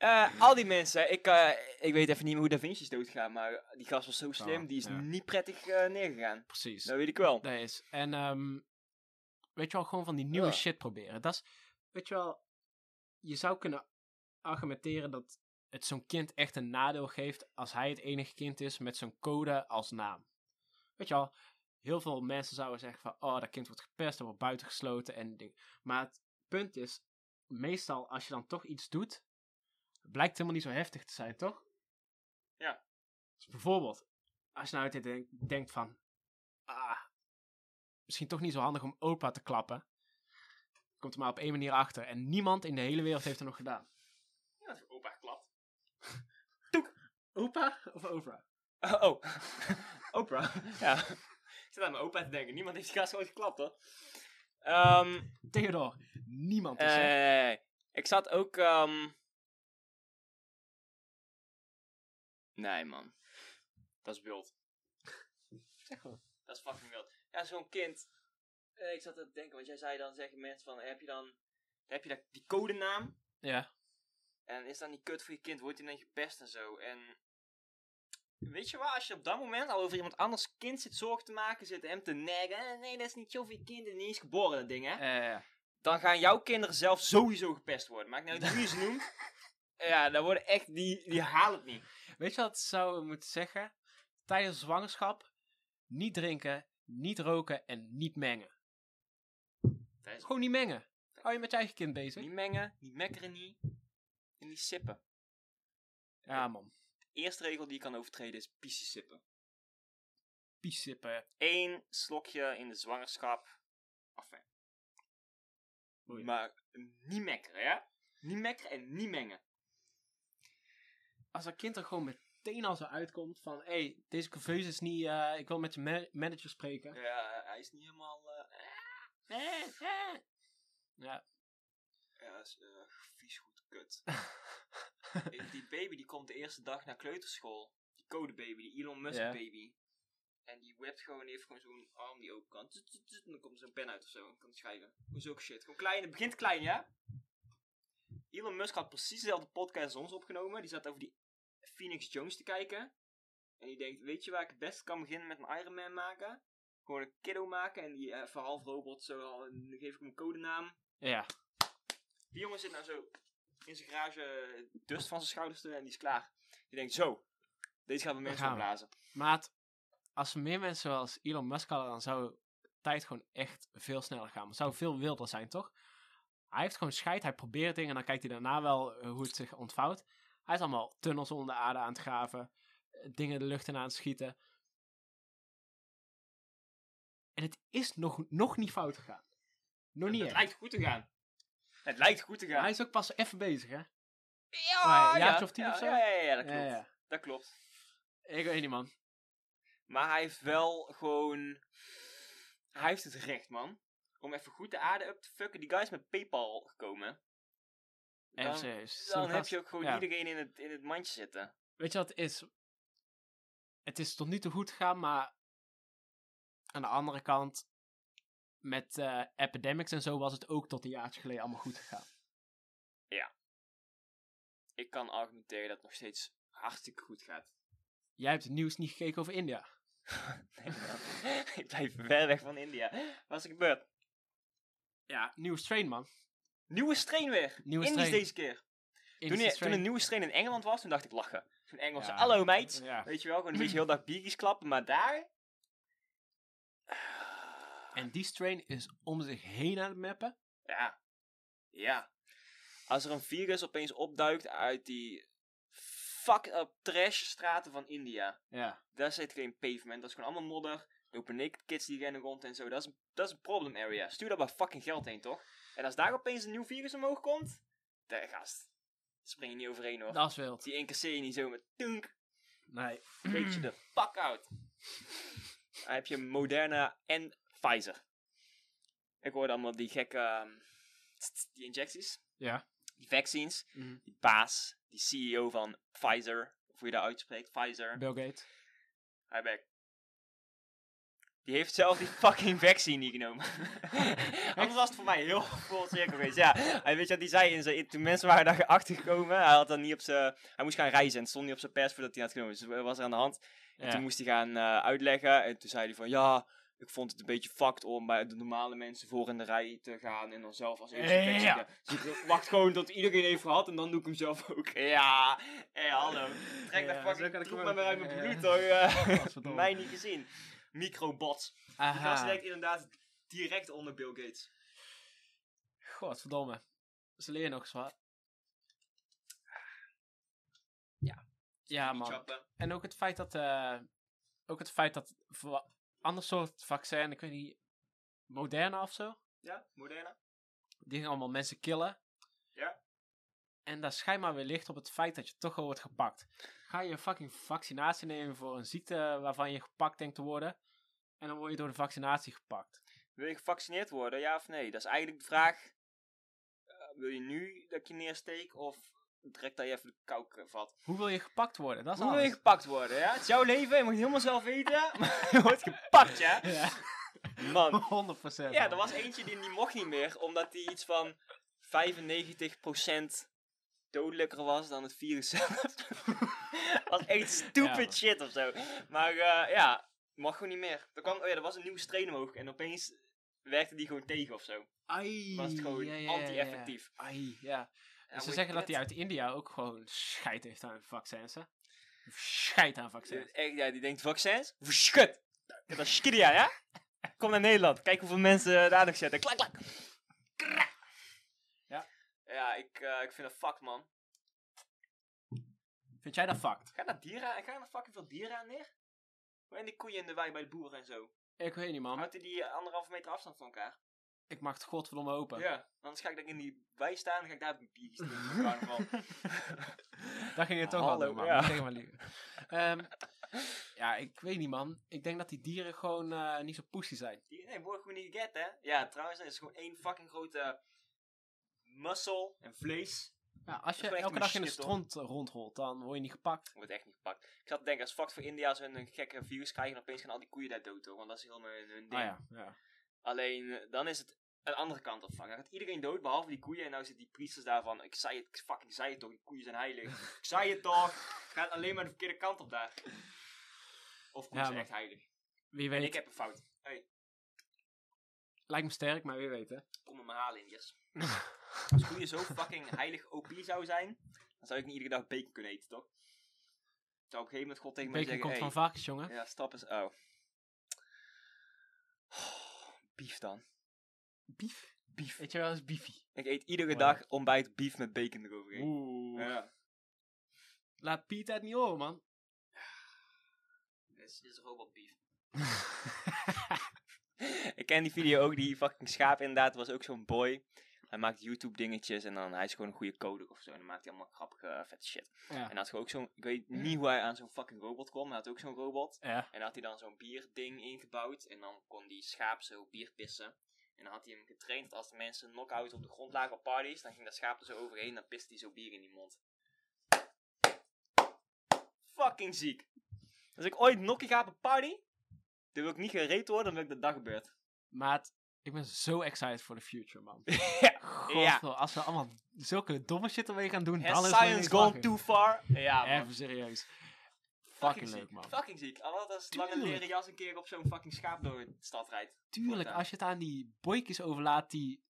S1: Eh, al die mensen, ik, eh, ik weet even niet meer hoe Da Vinci is doodgegaan, maar die gast was zo slim,
S2: Oh,
S1: die is
S2: ja.
S1: niet prettig eh, neergegaan.
S2: Precies.
S1: Dat weet ik wel.
S2: Dat is. En ehm, weet je wel, gewoon van die nieuwe
S1: Ja.
S2: shit proberen. Dat is, weet je wel, je zou kunnen argumenteren dat het zo'n kind echt een nadeel geeft als hij het enige kind is met zo'n code als naam. Weet je wel, heel veel mensen zouden zeggen van, oh, dat kind wordt gepest, dat wordt buitengesloten en ding. Maar het punt is, meestal als je dan toch iets doet, blijkt helemaal niet zo heftig te zijn, toch?
S1: Ja.
S2: Dus bijvoorbeeld, als je nou dit denk- denkt van, ah, misschien toch niet zo handig om opa te klappen. Komt er maar op één manier achter. En niemand in de hele wereld heeft er nog gedaan.
S1: Ja, dat opa geklapt.
S2: Opa of Oprah?
S1: Oh. Oprah. ja. Ik zit aan mijn opa te denken. Niemand heeft die gast ooit geklapt, hoor. Ehm
S2: Theodor, niemand is
S1: eh, ik zat ook... ehm Nee, man. Dat is wild.
S2: Zeg gewoon.
S1: Dat is fucking wild. Ja, zo'n kind. Eh, ik zat te denken, want jij zei dan, zeggen mensen van, heb je dan... Heb je dat, die codenaam?
S2: Ja.
S1: En is dat niet kut voor je kind? Wordt hij dan gepest en zo? En weet je wat? Als je op dat moment al over iemand anders kind zit zorgen te maken, zit hem te neggen. eh, nee, dat is niet zo voor je kind en niet eens geboren, dat ding, hè? Dan gaan jouw kinderen zelf sowieso gepest worden. Maakt niet uit je ze noemt. Ja, dan worden echt, die, die halen het niet.
S2: weet je wat zou moeten zeggen? Tijdens zwangerschap, niet drinken, niet roken en niet mengen. Gewoon niet mengen. Hou je met je eigen kind bezig?
S1: Niet mengen, niet mekkeren niet. En niet sippen.
S2: Ja, man.
S1: Eerste regel die je kan overtreden is piesjes sippen.
S2: Piesippen.
S1: Eén slokje in de zwangerschap. Enfin. Maar niet mekkeren, ja? Niet mekkeren en niet mengen.
S2: Als een kind er gewoon meteen al zo uitkomt van... Hé, hey, deze curveus is niet... eh, ik wil met je ma- manager spreken.
S1: Ja, hij is niet helemaal... eh,
S2: Eh, eh. Ja.
S1: ja, is eh, vies goed kut. Eh, die baby die komt de eerste dag naar kleuterschool. Die code baby, die Elon Musk
S2: Ja.
S1: baby. En die whipt gewoon, die heeft gewoon zo'n arm die open kan. Tut, tut, tut, En dan komt er zo'n pen uit of zo en kan schrijven. Gewoon zulke shit. Gewoon klein, het begint klein, ja? Elon Musk had precies dezelfde podcast als ons opgenomen. Die zat over die Phoenix Jones te kijken. En die denkt, weet je waar ik het best kan beginnen met mijn Iron Man maken? Gewoon een kiddo maken en die even half robot zo, al- en dan geef ik hem een codenaam.
S2: Ja.
S1: Die jongen zit nou zo in zijn garage dust van zijn schouders te en die is klaar. Die denkt, zo, deze gaan we mensen
S2: gaan
S1: opblazen.
S2: Maat, als er meer mensen zoals Elon Musk hadden, dan zou tijd gewoon echt veel sneller gaan. Het zou veel wilder zijn, toch? Hij heeft gewoon scheid, hij probeert dingen en dan kijkt hij daarna wel eh, hoe het zich ontvouwt. Hij is allemaal tunnels onder de aarde aan het graven, eh, dingen de lucht in aan het schieten. En het is nog, nog niet fout gegaan. Nog niet
S1: Het
S2: echt.
S1: lijkt goed te gaan. Het lijkt goed te gaan.
S2: Hij is ook pas even bezig, hè?
S1: Ja,
S2: Maar een
S1: ja,
S2: of tien
S1: ja,
S2: of zo?
S1: Ja, ja, ja, dat klopt.
S2: ja.
S1: Dat klopt.
S2: Ik weet niet, man.
S1: Maar hij heeft wel gewoon... Hij heeft het recht, man. Om even goed de aarde up te fucken. Die guy is met Paypal gekomen.
S2: Even
S1: Dan,
S2: serieus.
S1: dan heb je ook gewoon iedereen in het, in het mandje zitten.
S2: Weet je wat het is? Het is tot nu toe goed gegaan, maar aan de andere kant, met eh, epidemics en zo was het ook tot een jaartje geleden allemaal goed gegaan.
S1: Ik kan argumenteren dat het nog steeds hartstikke goed gaat.
S2: Jij hebt het nieuws niet gekeken over India.
S1: Nee, man. ik blijf ver weg van India. Wat is er gebeurd?
S2: Ja, nieuwe strain, man.
S1: Nieuwe strain weer.
S2: Nieuwe
S1: Indisch
S2: strain.
S1: deze keer. Toen, je, toen
S2: strain.
S1: een nieuwe strain in Engeland was, toen dacht ik lachen. Toen Engelse,
S2: Ja.
S1: hallo meid.
S2: Ja.
S1: Weet je wel, gewoon een beetje heel dag biertjes klappen. Maar daar...
S2: En die strain is om zich heen aan het mappen.
S1: Ja. Ja. Als er een virus opeens opduikt uit die fuck up trash straten van India.
S2: Ja.
S1: Daar zit geen pavement, dat is gewoon allemaal modder. Er lopen naked kids die rennen rond en zo. Dat is, een- dat is een problem area. Stuur daar maar fucking geld heen, toch? En als daar opeens een nieuw virus omhoog komt, de gast. Spring je niet overheen hoor.
S2: Dat is wild.
S1: Die incasseer je niet zo met tunk.
S2: Nee.
S1: Weet je de fuck out. Dan heb je Moderna en Pfizer. Ik hoorde allemaal die gekke ehm, die injecties,
S2: Ja.
S1: die vaccines.
S2: Mhm.
S1: Die baas, die CEO van Pfizer, of hoe je dat uitspreekt, Pfizer.
S2: Bill Gates.
S1: Hij back. Die heeft zelf die fucking vaccine niet genomen. Anders was het voor mij heel vol cirkel geweest. Ja, hij, weet je wat hij zei? In zijn, toen mensen waren daar achtergekomen, hij had dan niet op zijn... Hij moest gaan reizen en het stond niet op zijn pers voordat hij had genomen. Dus wat was er aan de hand? En
S2: Ja.
S1: toen moest hij gaan eh, uitleggen. En toen zei hij van, ja, ik vond het een beetje fucked om bij de normale mensen voor in de rij te gaan. En dan zelf als eerste
S2: Ja.
S1: te- Dus ik wacht gewoon tot iedereen heeft gehad en dan doe ik hem zelf ook. Ja, hé, hallo. Trek
S2: Ja,
S1: dat fucking troep met mij uit mijn
S2: Ja.
S1: bloed, hoor. eh. Mij niet gezien. Microbots. Die gast
S2: Aha.
S1: lijkt inderdaad direct onder Bill Gates.
S2: Godverdomme. Ze leren nog eens wat. Ja, man. En ook het feit dat, eh, ook het feit dat ander soort vaccin, ik weet niet, Moderna of zo,
S1: Ja, Moderna.
S2: die gaan allemaal mensen killen.
S1: Ja.
S2: En daar schijnt maar weer licht op het feit dat je toch al wordt gepakt. Ga je een fucking vaccinatie nemen voor een ziekte waarvan je gepakt denkt te worden. En dan word je door de vaccinatie gepakt.
S1: Wil je gevaccineerd worden, ja of nee? Dat is eigenlijk de vraag. eh, wil je nu dat ik je neersteek of direct dat je even de kouk vat?
S2: Hoe wil je gepakt worden? Dat is
S1: Hoe wil je gepakt worden, ja? Het is jouw leven, je moet het helemaal zelf weten. Maar je wordt gepakt, ja?
S2: Ja,
S1: Man.
S2: 100%.
S1: Ja,
S2: man.
S1: er was eentje die niet mocht niet meer, omdat die iets van 95% dodelijker was dan het virus zelf. dat was echt stupid
S2: Ja,
S1: shit of zo. Maar eh, ja, mag gewoon niet meer. Er, kwam, oh ja, er was een nieuwe strain omhoog en opeens werkte die gewoon tegen of zo.
S2: Ai,
S1: Was het gewoon
S2: ja, ja.
S1: anti-effectief.
S2: Ai, ja.
S1: Ja,
S2: Ze zeggen dat hij uit India ook gewoon scheid heeft aan vaccins, hè? Scheid aan vaccins.
S1: Echt, ja, die denkt vaccins? Verschut! Dat is Skidia, ja? Kom naar Nederland, kijk hoeveel mensen daar nog zitten. Klak, klak!
S2: Ja.
S1: Ja, ik, eh, ik vind dat fuck, man.
S2: Vind jij dat fucked?
S1: Ga naar dieren, en ga er fucking veel dieren aan neer? Hoe en die koeien in de wei bij de boeren en zo?
S2: Ik weet niet, man.
S1: Houdt hij die anderhalve meter afstand van elkaar?
S2: Ik mag het godverdomme open.
S1: Ja. Anders ga ik dan in die wei staan en ga ik daar een biertje drinken carnaval.
S2: Daar ging je toch wel doen, man.
S1: ja.
S2: Zeg maar liever. Ja, ik weet niet, man. Ik denk dat die dieren gewoon eh, niet zo pussy zijn.
S1: Die, nee, worden gewoon niet geget, hè? Ja, trouwens, er is gewoon één fucking grote muscle en vlees.
S2: Ja, als je elke dag in de stront rondholt, dan word je niet gepakt.
S1: Wordt echt niet gepakt. Ik zat te denken, als fuck voor India ze een gekke virus krijgen, dan opeens gaan al die koeien daar dood, toch? Want dat is helemaal hun, hun ding.
S2: Ah ja, ja.
S1: Alleen, eh, dan is het een andere kant op van. Dan gaat iedereen dood, behalve die koeien. En nou zitten die priesters daarvan. Ik zei het, ik fucking zei het toch, die koeien zijn heilig. ik zei het toch. Gaat alleen maar de verkeerde kant op daar. Of koeien
S2: Ja,
S1: zijn echt heilig.
S2: Wie
S1: En
S2: weet.
S1: ik heb een fout. Hey,
S2: Lijkt me sterk, maar wie weet, hè.
S1: kom me maar halen, Indiërs. Als koeien zo fucking heilig OP zou zijn, dan zou ik niet iedere dag bacon kunnen eten, toch? Zou op een gegeven moment God tegen mij
S2: Bacon
S1: zeggen,
S2: komt
S1: hey,
S2: van varkens, jongen.
S1: Ja, stap eens. Oh. Bief dan.
S2: Bief.
S1: Bief.
S2: Weet je wel, is beefy.
S1: Ik eet iedere
S2: Wow.
S1: dag ontbijt bief met bacon eroverheen.
S2: Oeh.
S1: Ja.
S2: Laat Piet het niet horen, man.
S1: Dit is, dit is robot beef. ik ken die video ook, die fucking schaap inderdaad, was ook zo'n boy. Hij maakt YouTube dingetjes en dan hij is gewoon een goede coder of zo. En dan maakt hij allemaal grappige eh, vette shit.
S2: ja.
S1: En had gewoon ook zo'n, ik weet niet hoe hij aan zo'n fucking robot kwam, maar hij had ook zo'n robot.
S2: ja.
S1: En dan had hij dan zo'n bierding ingebouwd. En dan kon die schaap zo bier pissen. En dan had hij hem getraind dat als de mensen knock-out op de grond lagen op parties, dan ging dat schaap er zo overheen. Dan piste hij zo bier in die mond. Fucking ziek. Als ik ooit nokkie ga op een party, dan wil ik niet gereed worden, dan wil ik dat dag gebeurt.
S2: Maat, ik ben zo excited for the future, man.
S1: ja.
S2: Godver, als we allemaal zulke domme shit ermee gaan doen, dan is
S1: science gone too far? Ja, man.
S2: Even serieus. Fucking leuk, man.
S1: Fucking ziek. Al wat als lange leren jas een keer op zo'n fucking schaap door de stad rijdt.
S2: Tuurlijk, als je het aan die boykies overlaat die,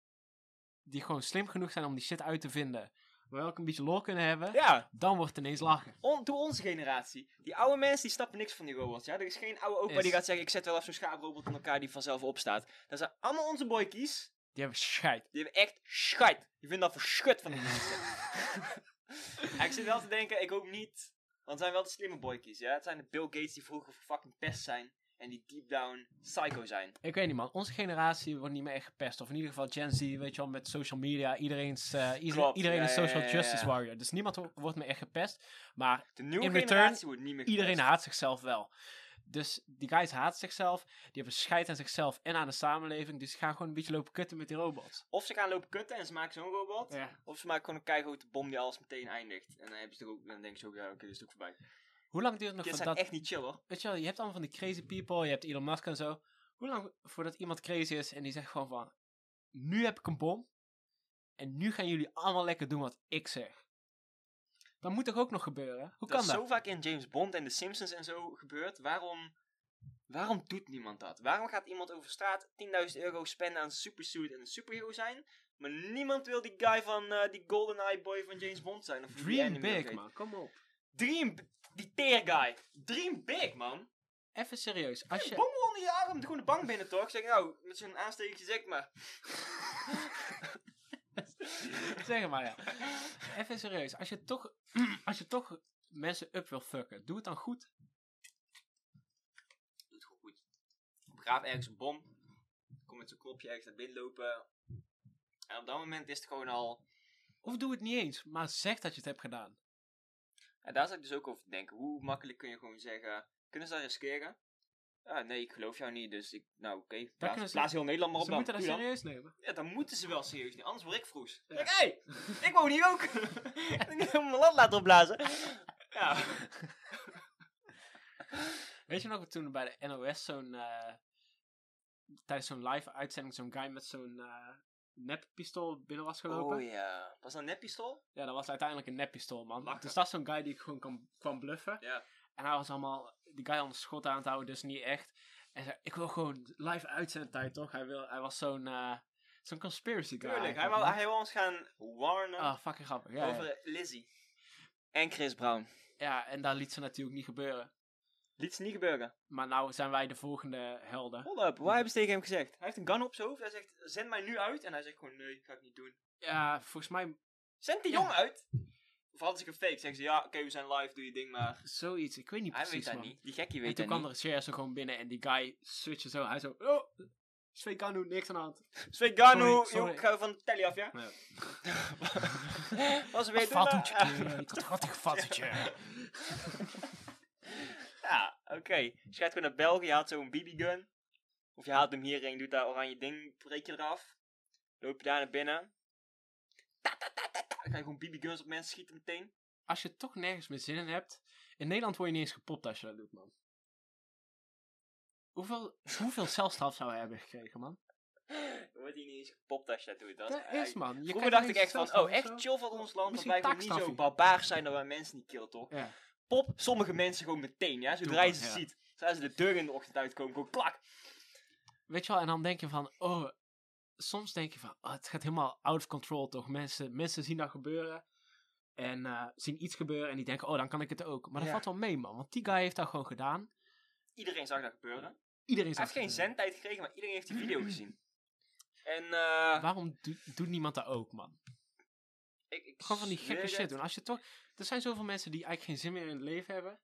S2: die gewoon slim genoeg zijn om die shit uit te vinden, waar we ook een beetje lol kunnen hebben,
S1: Ja,
S2: dan wordt het ineens lachen.
S1: on, door onze generatie. Die oude mensen die snappen niks van die robots. Ja? Er is geen oude opa
S2: Is.
S1: die gaat zeggen: Ik zet wel even zo'n schaaprobot in elkaar die vanzelf opstaat. Dat zijn allemaal onze boykies.
S2: Die hebben scheid.
S1: Die hebben echt scheid. Die vinden dat verschut van die mensen. Ik zit wel te denken: ik hoop niet. Want het zijn wel de slimme boykies. Ja? Het zijn de Bill Gates die vroeger fucking pest zijn. En die deep down psycho zijn.
S2: Ik weet niet, man. Onze generatie wordt niet meer echt gepest. Of in ieder geval Gen Z, weet je wel, met social media. Iedereen's, eh,
S1: Klopt,
S2: iedereen
S1: ja,
S2: is social
S1: ja, ja,
S2: justice warrior. Dus niemand wo- wordt meer echt gepest. Maar
S1: De nieuwe
S2: In return,
S1: generatie wordt niet meer
S2: iedereen
S1: gepest.
S2: haat zichzelf wel. Dus die guys haten zichzelf. Die hebben scheid aan zichzelf en aan de samenleving. Dus die gaan gewoon een beetje lopen kutten met die robots.
S1: Of ze gaan lopen kutten en ze maken zo'n robot.
S2: Ja.
S1: Of ze maken gewoon een keigrote bom die alles meteen eindigt. En dan, hebben ze er ook, dan denken ze ook, ja, oké, dat is ook voorbij.
S2: Hoe lang duurt het nog voordat...
S1: zijn echt niet chill hoor.
S2: Weet je wel, je hebt allemaal van die crazy people. Je hebt Elon Musk en zo. Hoe lang voordat iemand crazy is en die zegt gewoon van... Nu heb ik een bom. En nu gaan jullie allemaal lekker doen wat ik zeg. Dat moet toch ook nog gebeuren? Hoe
S1: dat
S2: kan
S1: is
S2: dat?
S1: zo vaak in James Bond en The Simpsons en zo gebeurd. Waarom, waarom doet niemand dat? Waarom gaat iemand over straat 10.000 euro spenden aan een supersuit en een superhero zijn? Maar niemand wil die guy van eh, die GoldenEye boy van James Bond zijn. Of
S2: Dream big, man. Kom op.
S1: Dream, die teer guy. Dream big, man.
S2: Even serieus. Als je...
S1: bom onder je arm, gewoon de bank binnen toch? Zeg nou, met zo'n aanstekertje zeg maar.
S2: zeg maar, ja. Even serieus. Als je toch, als je toch mensen up wil fucken, doe het dan goed.
S1: Doe het gewoon goed. Begraaf ergens een bom. Kom met zo'n knopje ergens naar binnen lopen. En op dat moment is het gewoon al...
S2: Of doe het niet eens, maar zeg dat je het hebt gedaan.
S1: En daar zou ik dus ook over te denken. Hoe makkelijk kun je gewoon zeggen... Kunnen ze dat riskeren? Ja, nee, ik geloof jou niet, dus ik... Nou, oké. plaats,
S2: ze-
S1: plaats heel Nederland maar op
S2: Ze
S1: dan.
S2: moeten dat serieus nemen.
S1: Ja, dan moeten ze wel serieus nemen. Anders word ik vroes.
S2: Ja.
S1: Kijk, hé! ik woon hier ook! ik heb mijn land laten opblazen. Ja.
S2: Weet je nog toen bij de NOS zo'n... eh, tijdens zo'n live uitzending zo'n guy met zo'n eh neppistool binnen was gelopen?
S1: Oh ja. Was dat een neppistool?
S2: Ja, dat was uiteindelijk een neppistool, man. Dus dat is zo'n guy die gewoon kwam, kwam bluffen.
S1: Ja.
S2: En hij was allemaal, die guy aan de schot aan het houden, dus niet echt. En zei, ik wil gewoon live uitzendtijd, toch? Hij, wil, hij was zo'n, eh, zo'n conspiracy guy.
S1: Tuurlijk. Hij
S2: man.
S1: hij wou ons gaan warnen
S2: Ah, fucking grappig. Ja,
S1: over
S2: ja.
S1: Lizzie. En Chris Brown.
S2: ja, en dat liet ze natuurlijk niet gebeuren.
S1: Liet ze niet gebeuren.
S2: Maar nou zijn wij de volgende helden.
S1: Hold up, wat hebben ze tegen hem gezegd? Hij heeft een gun op zijn hoofd. Hij zegt, zend mij nu uit. En hij zegt gewoon, nee, ga ik niet doen.
S2: Ja, volgens mij
S1: Zend die
S2: Ja.
S1: jongen uit. Of hadden ze een fake? Zeggen ze, ja, oké, we zijn live, doe je ding maar.
S2: zoiets. Ik weet niet
S1: Hij
S2: precies,
S1: weet dat
S2: man.
S1: niet. Die gekkie
S2: En
S1: weet
S2: toen
S1: dat
S2: kwam
S1: niet.
S2: er een share gewoon binnen en die guy switchte zo. Hij zo, oh, niks aan de hand. Sorry.
S1: ik ga van de telly af, ja?
S2: Ja.
S1: Was er weer doen,
S2: ik had een foutje.
S1: Ja, oké. Dus je gaat gewoon naar België, je haalt zo'n BB-gun. Of je haalt hem hierheen, doet dat oranje ding, breek je eraf. Loop je daar naar binnen. Ta, ta, ta, ta, ta. Dan ga je gewoon BB-guns op mensen schieten meteen.
S2: Als je toch nergens meer zin in hebt. In Nederland word je niet eens gepopt als je dat doet, man. Hoeveel, hoeveel celstraf zou hij hebben gekregen, man?
S1: Dan wordt hij niet eens gepopt als je dat doet. Dat
S2: Dat
S1: is
S2: man. Je
S1: Vroeger dacht ik echt van, oh, echt chill van ons land, dat
S2: Misschien
S1: wij gewoon niet zo barbaars zijn dat wij mensen niet killen, toch?
S2: Ja.
S1: Pop sommige mensen gewoon meteen, ja? Zodra je ze
S2: ja.
S1: ziet, zodra ze de deur in de ochtend uitkomen, gewoon klak.
S2: Weet je wel, en dan denk je van, oh, soms denk je van, oh, het gaat helemaal out of control toch. Mensen, mensen zien dat gebeuren en eh, zien iets gebeuren en die denken, oh, dan kan ik het ook. Maar dat
S1: Ja.
S2: valt wel mee, man, want die guy heeft dat gewoon gedaan.
S1: Iedereen zag dat gebeuren.
S2: Iedereen
S1: Hij heeft geen zendtijd gekregen, maar iedereen heeft die video gezien. En eh
S2: Waarom doet- doet niemand dat ook, man?
S1: ik, ik
S2: Gewoon van die gekke shit doen. Als je toch, er zijn zoveel mensen die eigenlijk geen zin meer in het leven hebben.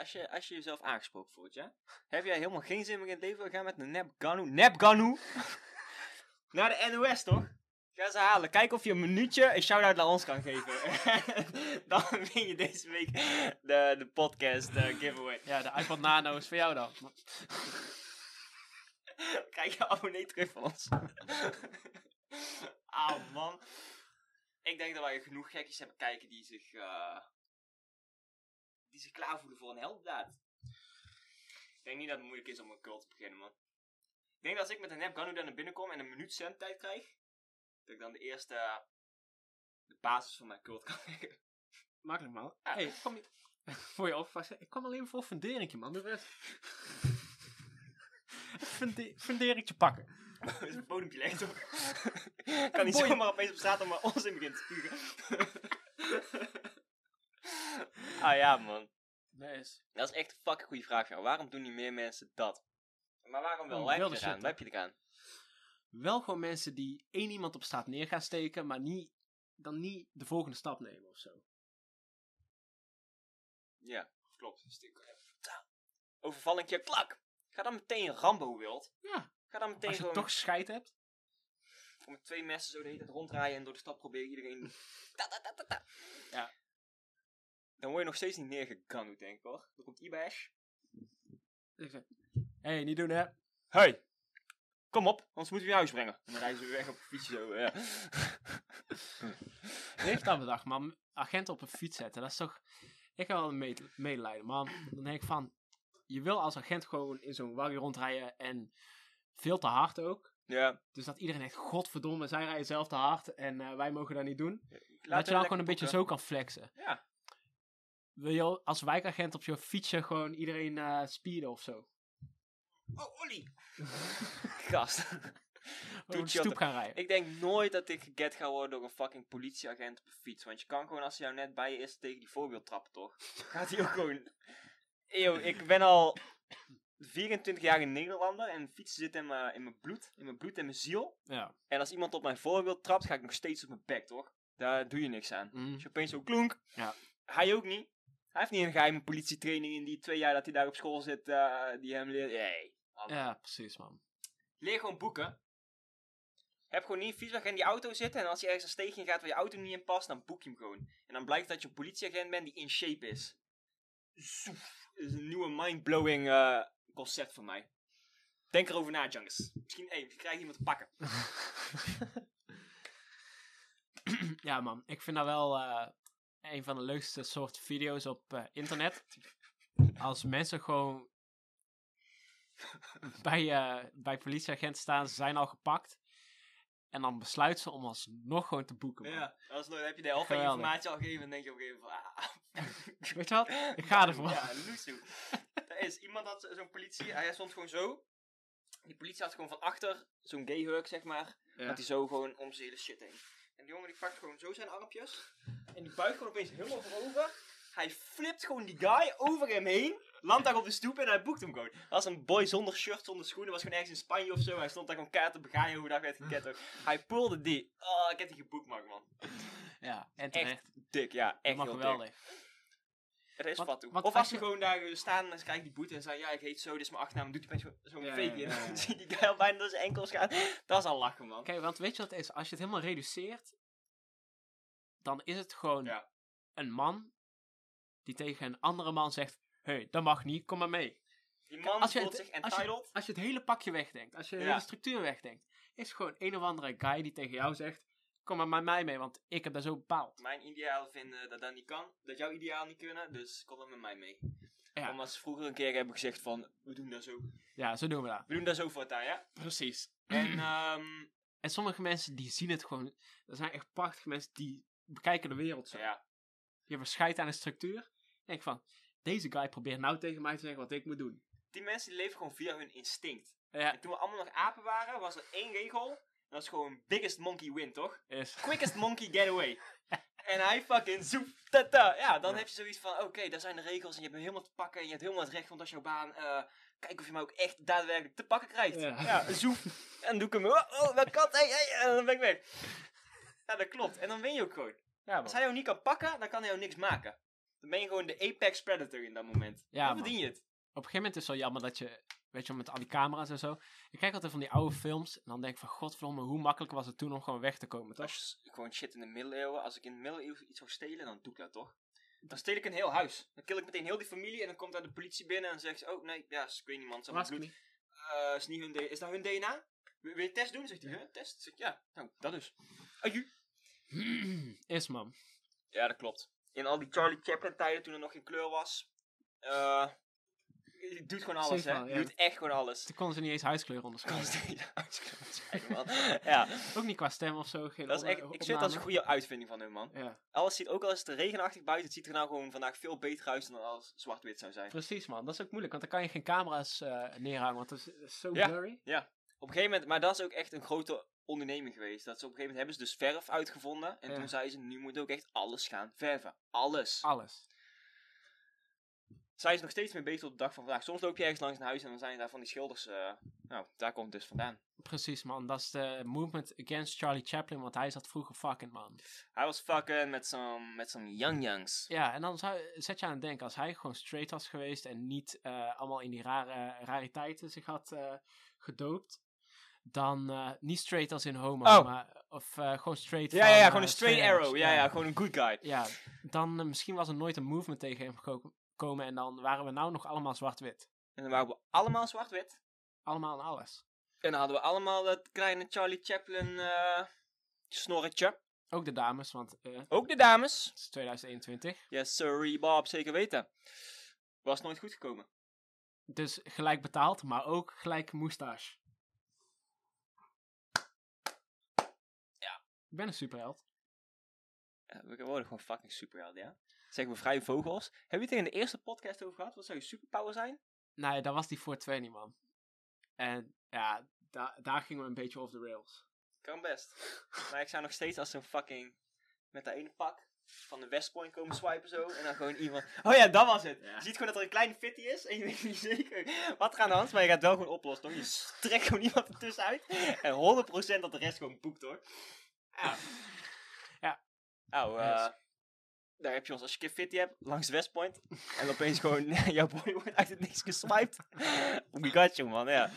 S1: Als je, als je jezelf aangesproken voelt, ja? Heb jij helemaal geen zin meer in het leven? Ga met een nep Ganu, nep Ganu, naar de NOS, toch? Ga ze halen. Kijk of je een minuutje een shout-out naar ons kan geven. Dan win je deze week de, de podcast eh, giveaway.
S2: Ja, de iPod Nano is voor jou dan.
S1: Krijg je abonnee terug van ons. ah, man. Ik denk dat wij genoeg gekjes hebben kijken die zich, eh, die zich klaar voelen voor een heldendaad. Ik denk niet dat het moeilijk is om een cult te beginnen, man. Ik denk dat als ik met een nep Ganu daar naar binnen kom en een minuut zendtijd krijg, dat ik dan de eerste, de basis van mijn cult kan leggen.
S2: Makkelijk, man.
S1: Ja.
S2: Hey, kom je... voor je opvast. Ik kwam alleen voor funderingje, man. Het. Funde funderingje pakken.
S1: Dat is een bodempje legt, toch? kan niet zomaar opeens op zaterdag maar ons in begint te spugen. Ah ja, man.
S2: Nice.
S1: Dat is echt een fucking goede vraag. Ja. Waarom doen niet meer mensen dat? Maar waarom wel?
S2: Oh,
S1: Wat heb je eraan?
S2: shit,
S1: Wat heb je eraan?
S2: Wel gewoon mensen die één iemand op straat neer gaan steken, maar niet, dan niet de volgende stap nemen of zo.
S1: Ja, klopt. Stuk. Overval een keer, klak! Ga dan meteen Rambo wild.
S2: Ja.
S1: Ga dan meteen
S2: Als je
S1: gewoon
S2: toch scheid hebt.
S1: gewoon met twee messen zo de hele tijd ronddraaien en door de stad proberen iedereen... Ta, ta, ta, ta, ta.
S2: Ja.
S1: Dan word je nog steeds niet neergegannoed, denk ik hoor. Dan komt Ibash.
S2: Hé, hey, niet doen hè.
S1: Hey, kom op, anders moeten we je huis brengen. En dan rijden ze weer weg op een fietsje zo, ja.
S2: Heeft dat bedacht, man? Agenten op een fiets zetten, dat is toch... Ik heb wel een me- medelijden, man. Dan denk ik van... Je wil als agent gewoon in zo'n waggie rondrijden en veel te hard ook.
S1: ja.
S2: Dus dat iedereen denkt, godverdomme, zij rijden zelf te hard en eh, wij mogen dat niet doen.
S1: Laten
S2: dat je dan gewoon een beetje zo kan flexen.
S1: Ja.
S2: Wil je als wijkagent op je fietsje gewoon iedereen eh speeden of zo?
S1: Oh, Olly! Gast.
S2: De
S1: je
S2: gaan rijden.
S1: Ik denk nooit dat ik geget ga worden door een fucking politieagent op een fiets. Want je kan gewoon als hij jou net bij je is tegen die voorbeeld trappen, toch? Gaat hij ook gewoon... Eeuw, ik ben al 24 jaar in Nederlander en fietsen zit in mijn, in mijn bloed. In mijn bloed en mijn ziel.
S2: Ja.
S1: En als iemand op mijn voorbeeld trapt, ga ik nog steeds op mijn bek, toch? Daar doe je niks aan.
S2: Mm.
S1: Als je opeens zo klonk.
S2: Ja.
S1: Hij ook niet. Hij heeft niet een geheime politietraining in die twee jaar dat hij daar op school zit, eh, die hem leert. Nee.
S2: Ja, precies, man.
S1: Leer gewoon boeken. Heb gewoon niet vies weg in die auto zitten. En als je ergens een steegje gaat waar je auto niet in past, dan boek je hem gewoon. En dan blijkt dat je een politieagent bent die in shape is. Zoef. Dat is een nieuwe mindblowing eh concept voor mij. Denk erover na, Jungus. Misschien, hey, misschien krijg iemand te pakken.
S2: ja, man. Ik vind dat wel eh, een van de leukste soort video's op eh, internet. Als mensen gewoon bij, eh, bij politieagenten staan, ze zijn al gepakt. En dan besluiten ze om alsnog gewoon te boeken. man.
S1: Ja, alsnog heb je de helft van je informatie al gegeven. En denk je op een gegeven moment van, ah,
S2: Weet je wat? Ik ga ervoor.
S1: Ja, loesoe. Er is iemand had zo'n politie, hij stond gewoon zo. Die politie had gewoon van achter zo'n gay hurk, zeg maar.
S2: Ja.
S1: Dat hij zo gewoon om zijn hele shit heen. En die jongen die pakt gewoon zo zijn armpjes. En die buigt gewoon opeens helemaal voorover. Hij flipt gewoon die guy over hem heen. Landt daar op de stoep en hij boekt hem gewoon. Dat was een boy zonder shirt, zonder schoenen. Was gewoon ergens in Spanje of zo. Hij stond daar gewoon kaart te begaaien hoe dat werd gekend. Hij pulde die. Oh, ik heb die geboekmarkt, man.
S2: Ja, en terecht.
S1: Dik, ja. Echt heel dik. Is wat toe. Of
S2: als
S1: je gewoon daar staan en ze die boete en zei ja, ik heet zo, dit is mijn achternaam. Doet hij zo- zo'n
S2: Ja,
S1: fake in. Dan zie die guy al bijna door zijn enkels gaan. Dat is al lachen, man.
S2: Kijk, want weet je wat het is? Als je het helemaal reduceert, dan is het gewoon
S1: Ja.
S2: een man die tegen een andere man zegt: Hé, hey, dat mag niet, kom maar mee.
S1: Die man
S2: Als je
S1: voelt
S2: het-
S1: zich
S2: als je-
S1: entitled.
S2: Als je het hele pakje wegdenkt, als je de
S1: Ja.
S2: hele structuur wegdenkt, is het gewoon een of andere guy die tegen jou zegt: Kom maar met mij mee, want ik heb dat zo bepaald.
S1: Mijn ideaal vinden dat dat niet kan. Dat jouw ideaal niet kunnen. Dus kom dan met mij mee.
S2: Ja.
S1: Omdat ze vroeger een keer hebben gezegd van, we doen dat zo.
S2: Ja, zo doen we dat.
S1: We doen dat zo voortaan, ja.
S2: Precies.
S1: En ehm
S2: En sommige mensen die zien het gewoon. Er zijn echt prachtige mensen die bekijken de wereld zo.
S1: ja.
S2: Je hebt scheid aan de structuur. Denk van, deze guy probeert nou tegen mij te zeggen wat ik moet doen.
S1: Die mensen die leven gewoon via hun instinct.
S2: Ja,
S1: En toen we allemaal nog apen waren, was er één regel. Dat is gewoon biggest monkey win, toch?
S2: is.
S1: quickest monkey getaway. en hij fucking zoep, tata. Ja, dan
S2: Ja.
S1: heb je zoiets van, oké, daar zijn de regels en je hebt me helemaal te pakken en je hebt helemaal het recht, want dat is jouw baan. eh, kijk of je me ook echt daadwerkelijk te pakken krijgt.
S2: Ja.
S1: Ja, zoep. En doe ik hem, oh, oh mijn kat, hey, hey, en dan ben ik weg. Ja, dat klopt. En dan win je ook gewoon.
S2: Ja,
S1: Als hij jou niet kan pakken, dan kan hij jou niks maken. Dan ben je gewoon de apex predator in dat moment.
S2: Ja,
S1: dan verdien je het.
S2: Op een gegeven moment is het zo jammer dat je, weet je, wel, met al die camera's en zo. Ik kijk altijd van die oude films en dan denk ik van, godverdomme, hoe makkelijk was het toen om gewoon weg te komen, toch?
S1: Als je gewoon shit in de middeleeuwen, als ik in de middeleeuwen iets zou stelen, dan doe ik dat toch? Dan steel ik een heel huis. Dan kill ik meteen heel die familie en dan komt daar de politie binnen en zegt ze, oh nee, ja, ik weet niet man, ze hebben
S2: Was
S1: bloed.
S2: niet.
S1: Eh, is, niet hun is dat hun DNA? Wil wil je test doen? Zegt hij, huh, test? Dan Zeg ik, ja, nou, dat dus. Aju.
S2: Is man.
S1: Ja, dat klopt. In al die Charlie Chaplin tijden, toen er nog geen kleur was, eh je doet gewoon alles, hè. Je
S2: ja.
S1: doet echt gewoon alles.
S2: Toen konden ze niet eens huidskleur onderscheiden.
S1: Ze niet man. Ja,
S2: Ook niet qua stem of zo. Geen
S1: dat is echt, ik vind dat is een goede uitvinding van hun, man.
S2: Ja,
S1: Alles ziet, ook al is het regenachtig buiten, het ziet er nou gewoon vandaag veel beter uit dan als zwart-wit zou zijn.
S2: precies man. Dat is ook moeilijk, want dan kan je geen camera's eh, neerhangen, want dat is, zo
S1: Ja.
S2: blurry.
S1: Op een gegeven moment, maar dat is ook echt een grote onderneming geweest. Dat ze op een gegeven moment hebben ze dus verf uitgevonden. En
S2: Ja.
S1: toen zeiden ze, nu moet ook echt alles gaan verven. Alles.
S2: Alles.
S1: Zijn ze nog steeds mee bezig tot de dag van vandaag. Soms loop je ergens langs een huis en dan zijn daar van die schilders. eh, nou, daar komt het dus vandaan.
S2: Precies man, dat is de movement against Charlie Chaplin, want hij zat vroeger fucking man.
S1: Hij was fucking met zo'n met zo'n young youngs.
S2: Ja, en dan zou, zet je aan het denken, als hij gewoon straight was geweest en niet eh, allemaal in die rare rariteiten zich had eh, gedoopt, dan niet straight als in homo,
S1: Oh.
S2: maar of gewoon straight
S1: Ja,
S2: van,
S1: ja, ja, gewoon een straight arrow. Ja, ja, gewoon een good guy.
S2: Ja, dan misschien was er nooit een movement tegen hem gekomen en dan waren we nou nog allemaal zwart-wit.
S1: En dan waren we allemaal zwart-wit.
S2: Allemaal en alles.
S1: En dan hadden we allemaal dat kleine Charlie Chaplin eh snorretje.
S2: Ook de dames, want eh, het
S1: Ook de dames.
S2: is 2021.
S1: Yes, sorry Bob, zeker weten. Was nooit goed gekomen.
S2: Dus gelijk betaald, maar ook gelijk moustache.
S1: Ja.
S2: Ik ben een superheld.
S1: Ja, we worden gewoon fucking superhelden, ja. Zeggen we vrije vogels. Hebben we het in de eerste podcast over gehad? Wat zou je superpower zijn?
S2: Nee, dat was die voor twee niet, man. En ja, da daar gingen we een beetje off the rails.
S1: Kan best. maar ik zou nog steeds als zo'n fucking... Met dat ene pak van de West Point komen swipen zo. En dan gewoon iemand... Oh ja, dat was het.
S2: Ja.
S1: Je ziet gewoon dat er een kleine fitty is. En je weet niet zeker wat er aan de hand is. Maar je gaat wel gewoon oplossen, toch? Je trekt gewoon iemand ertussen uit. En 100% dat de rest gewoon boekt, hoor. Ja. Nou,
S2: Yes.
S1: eh daar heb je ons als je keer fitty hebt, langs de Westpoint. en opeens gewoon, jouw boy wordt uit het niks geswiped. We got you, man, ja.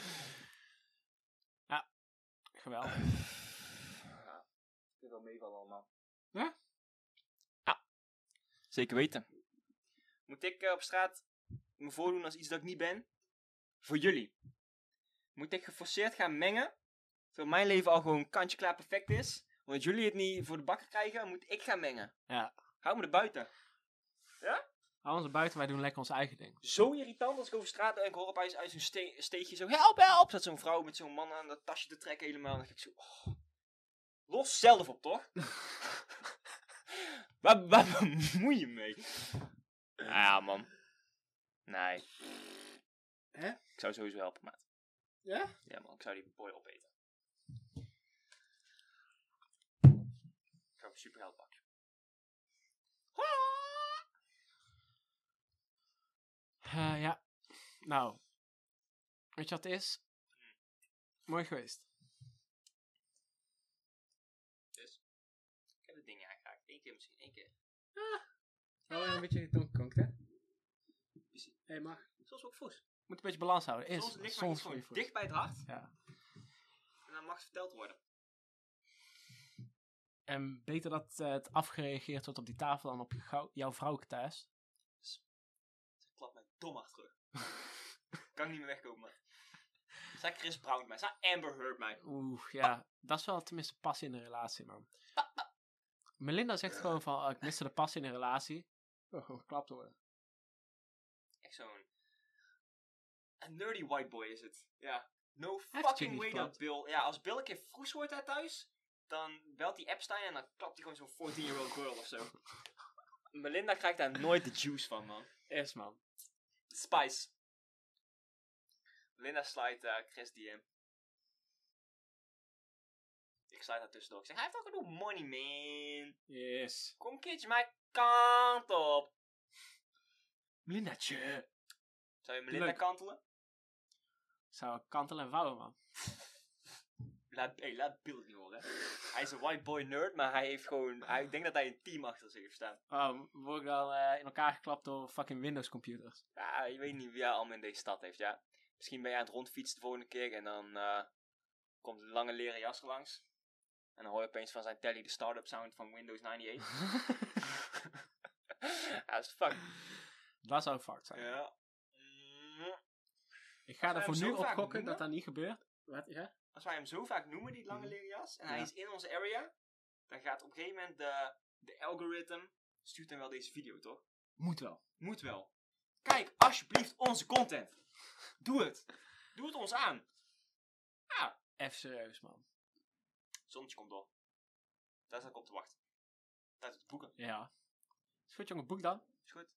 S2: Geweldig.
S1: Ja, dit wel meevallen allemaal.
S2: Ja?
S1: Ja, zeker weten. Moet ik eh, op straat me voordoen als iets dat ik niet ben? Voor jullie. Moet ik geforceerd gaan mengen? Terwijl mijn leven al gewoon kantje klaar perfect is. Want jullie het niet voor de bakken krijgen, moet ik gaan mengen.
S2: Ja.
S1: Hou me er buiten.
S2: Hou ons er buiten, wij doen lekker ons eigen ding.
S1: Zo irritant als ik over straat en ik hoor opeens uit zo'n ste steegje zo, help, help! Zat zo'n vrouw met zo'n man aan dat tasje te trekken helemaal. En dan denk ik zo, oh. Los zelf op, toch? waar, waar bemoei je mee? Nou ja, man. Nee.
S2: Hè?
S1: Ik zou sowieso helpen, maat.
S2: Ja?
S1: Ja, man. Ik zou die boy opeten. Ik zou hem super geld
S2: Eh, ja. Nou. Weet je wat het is? Mooi geweest.
S1: Ik heb het ding aangeraakt. Eén keer misschien. één keer.
S2: Oh, een beetje donkkonkt, hè? Hé, mag.
S1: Zoals ook voes.
S2: Moet een beetje balans houden. Is.
S1: Soms ligt maar iets
S2: soms
S1: gewoon
S2: voor je
S1: dicht bij het hart.
S2: Ja.
S1: En dan mag het verteld worden.
S2: En beter dat eh, het afgereageerd wordt op die tafel dan op jouw vrouw thuis.
S1: Ze klapt mij dom achter terug. kan ik niet meer wegkomen, man. Zij Chris Brown mij. Zij Amber Heard mij.
S2: Oeh, ja. Dat is wel tenminste passie in een relatie, man. Melinda zegt gewoon van, oh, ik miste de passie in een relatie. Oh, gewoon geklapt worden.
S1: Echt zo'n... Een nerdy white boy is het. Ja. No fucking way dat. Bill... Ja, als Bill een keer vroes wordt daar thuis, dan belt hij Epstein en dan klapt hij gewoon zo'n 14-year-old girl of zo. Melinda krijgt daar nooit de juice van, man.
S2: Is, man.
S1: Spice. Melinda slide eh, Chris DM. Ik slide daar tussendoor. Ik zeg, hij heeft ook genoeg money, man.
S2: Yes.
S1: Kom een keertje mijn kant op.
S2: Melindaatje.
S1: Zou je Melinda
S2: Leuk.
S1: kantelen?
S2: Zou ik kantelen en vouwen, man.
S1: Laat, hey, laat Bill niet horen. Hij is een white boy nerd, maar hij heeft gewoon... Hij, ik denk dat hij een team achter zich heeft staan.
S2: Oh, word ik dan eh, in elkaar geklapt door fucking Windows computers.
S1: Ja, je weet niet wie hij allemaal in deze stad heeft, ja. Misschien ben je aan het rondfietsen de volgende keer en dan eh, komt een lange leren jas langs. En dan hoor je opeens van zijn telly de start-up sound van Windows 98. ja, dat is fuck.
S2: dat zou fucked zijn.
S1: Ja.
S2: Ik ga er voor nu op gokken dat dat niet gebeurt. Wat, ja?
S1: Als wij hem zo vaak noemen, die lange
S2: Mhm.
S1: leren jas, en hij
S2: Ja.
S1: is in onze area, dan gaat op een gegeven moment de, de algoritme, stuurt hem wel deze video, toch?
S2: Moet wel.
S1: Moet wel. Kijk alsjeblieft onze content. Doe het. Doe het ons aan. Ja.
S2: Even serieus, man.
S1: Zonnetje komt door. Daar zat ik op te wachten. Tijd om te boeken.
S2: Ja. Is goed, jongen. Boek dan.
S1: Is goed.